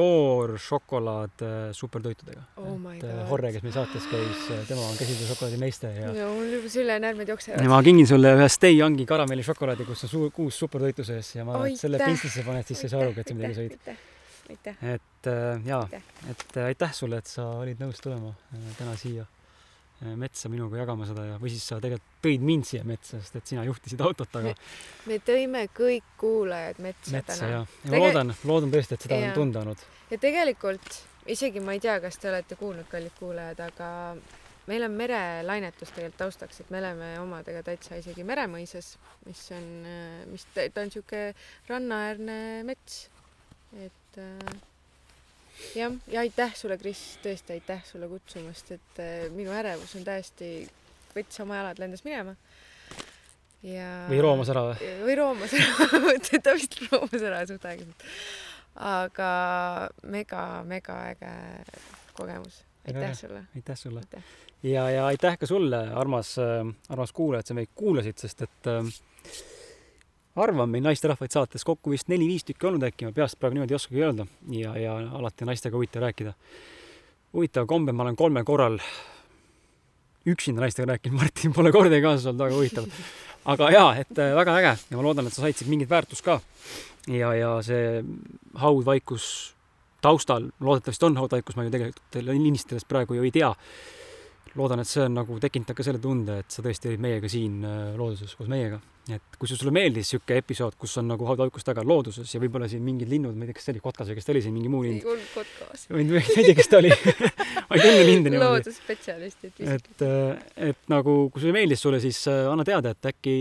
toor šokolaad äh, supertoitudega. Oh et äh. Horre, kes meil saates käis, tema on käsitööšokolaadi meister ja no mul juba sülenäärmed ja jooksevad. ma kingin sulle ühe Stay Youngi karamellišokolaadi, kus on suur kuus supertoitu sees ja ma Aitäh! selle pintslisse paned, siis sa ei saa aru, et sa midagi sõid. et äh, jaa et äh, aitäh sulle, et sa olid nõus tulema äh, täna siia äh, metsa minuga jagama seda ja, või siis sa tegelikult tõid mind siia metsa, sest et sina juhtisid autot, aga me tõime kõik kuulajad metsa, metsa täna ja, ja ma Tege- loodan, loodan tõesti, et seda Jaa. on tunda olnud. ja tegelikult isegi ma ei tea, kas te olete kuulnud, kallid kuulajad, aga meil on merelainetus tegelikult taustaks, et me oleme omadega täitsa isegi meremõisas, mis on, mis ta, ta on sihuke rannaäärne mets. et äh, jah, ja aitäh sulle, Kris, tõesti aitäh sulle kutsumast, et äh, minu ärevus on täiesti, võttis oma jalad, lendas minema. ja. või roomas ära või? või roomas ära, <laughs> ta vist roomas ära suht aeglaselt. aga mega-mega äge kogemus. Aitäh sulle. aitäh sulle ja, ja aitäh ka sulle, armas, armas kuulaja, et sa meid kuulasid, sest et äh, harva on meil naisterahvaid saates kokku vist neli-viis tükki olnud äkki, ma peast praegu niimoodi ei oskagi öelda ja, ja alati naistega huvitav rääkida. huvitav kombel ma olen kolmel korral üksinda naistega rääkinud, Martin pole kordagi kaasas olnud, väga huvitav. aga jaa, et äh, väga äge ja ma loodan, et sa said siit mingit väärtust ka. ja, ja see haudvaikus taustal, loodetavasti on haudvaikus, ma ju tegelikult lindistades praegu ju ei tea loodan, et see on nagu tekitanud ka selle tunde, et sa tõesti olid meiega siin äh, looduses koos meiega. Et kui sulle meeldis sihuke episood, kus on nagu haudaukus taga looduses ja võib-olla siin mingid linnud, ma ei tea, kas see oli kotkas või kas ta oli siin mingi muu ei lind, kuulnud kotkas. ma ei tea, kes ta oli. <laughs> Ma ei tunne linde niimoodi. loodusspetsialistid et, et nagu, kui see meeldis sulle, siis äh, anna teada, et äkki,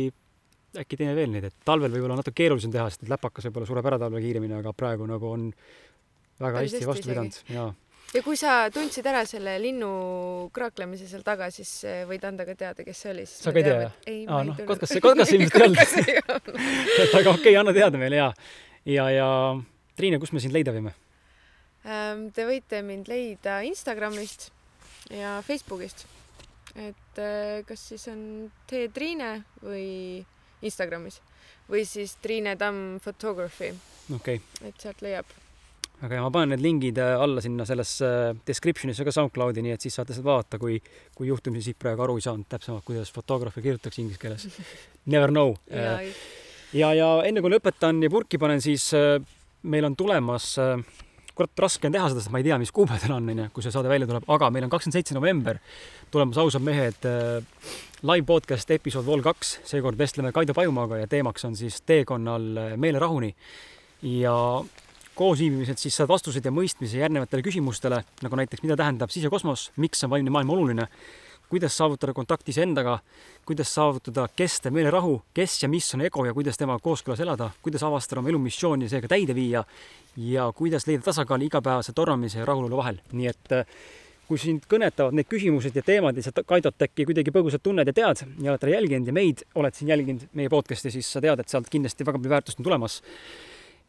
äkki teeme veel neid, et talvel võib-olla natuke keerulisem teha, sest et läpakas võib-olla sureb ära talvel kiiremini, aga praegu nagu on väga hästi vastu pidanud ja ja kui sa tundsid ära selle linnu kraaklemise seal taga, siis eh, võid anda ka teada, kes see oli. Sa ka ei tea, jah? ei, Aa, noh, kotkas- kotkas ilmselt ei olnud. <laughs> <laughs> Aga okei okay,, anna teada meile ja, ja, ja Triine, kus me sind leida võime? Ähm, Te võite mind leida Instagramist ja Facebookist. et äh, kas siis on Tee Triine või Instagramis või siis Triine Tamm Photography, okei okay., et sealt leiab. Aga ja ma panen need lingid äh, alla sinna sellesse description'isse ka SoundCloudi, nii et siis saate seda vaadata, kui, kui juhtumisi siit praegu aru ei saanud täpsemalt, kuidas fotograafia kirjutatakse inglise keeles. <laughs> Never know. ja, ja, ja enne kui lõpetan ja purki panen, siis äh, meil on tulemas äh, kurat, raske on teha seda, sest ma ei tea, mis kuupäev täna on, onju, kui see saade välja tuleb, aga meil on kakskümmend seitse november tulemas Ausad mehed äh, live podcast episood Vol kaks. seekord vestleme Kaido Pajumaaga ja teemaks on siis teekonnal äh, meelerahuni. ja koosviibimised siis saad vastused ja mõistmise järgnevatele küsimustele, nagu näiteks, mida tähendab sisekosmos, miks on vaimne maailm oluline kuidas saavutada kontakti iseendaga, kuidas saavutada kestev meelerahu, kes ja mis on ego ja kuidas temaga kooskõlas elada, kuidas avastada oma elu missiooni ja seega täide viia ja kuidas leida tasakaal igapäevase tormamise ja rahulolu vahel. nii et äh, kui sind kõnetavad need küsimused ja teemad ja sa Kaidot äkki kuidagi põgusalt tunned ja tead ja oled talle jälginud ja meid oled siin jälginud, meie podcast'i, siis sa tead, et sealt kindlasti väga palju väärtust on tulemas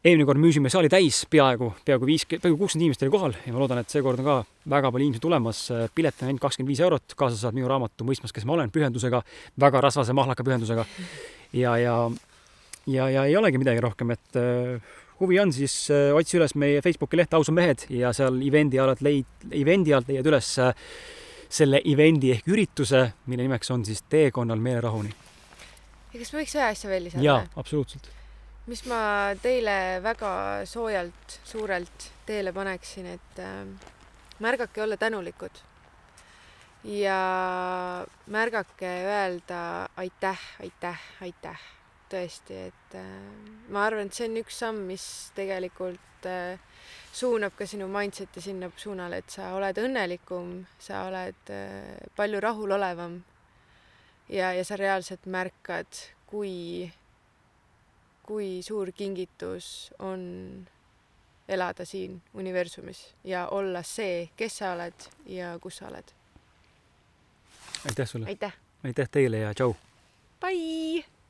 eelmine kord müüsime saali täis peaaegu, peaaegu viis, peaaegu kuuskümmend inimest oli kohal ja ma loodan, et seekord on ka väga palju inimesi tulemas. pilet on ainult kakskümmend viis eurot, kaasa saad minu raamatu Mõistmas, kes ma olen, pühendusega, väga rasvase mahlaka pühendusega. ja, ja, ja, ja ei olegi midagi rohkem, et äh, huvi on, siis äh, otsi üles meie Facebooki leht Ausad mehed ja seal event'i alt leid, event'i alt leiad üles äh, selle event'i ehk ürituse, mille nimeks on siis Teekonnal meelerahuni. ja kas ma võiks ühe asja veel lisada? jaa, absoluutselt mis ma teile väga soojalt, suurelt teele paneksin, et äh, märgake olla tänulikud. ja märgake öelda aitäh, aitäh, aitäh. tõesti, et äh, ma arvan, et see on üks samm, mis tegelikult äh, suunab ka sinu mindset'i sinna suunale, et sa oled õnnelikum, sa oled äh, palju rahulolevam. ja, ja sa reaalselt märkad, kui kui suur kingitus on elada siin universumis ja olla see, kes sa oled ja kus sa oled. aitäh sulle! aitäh! aitäh teile ja tšau! Bye!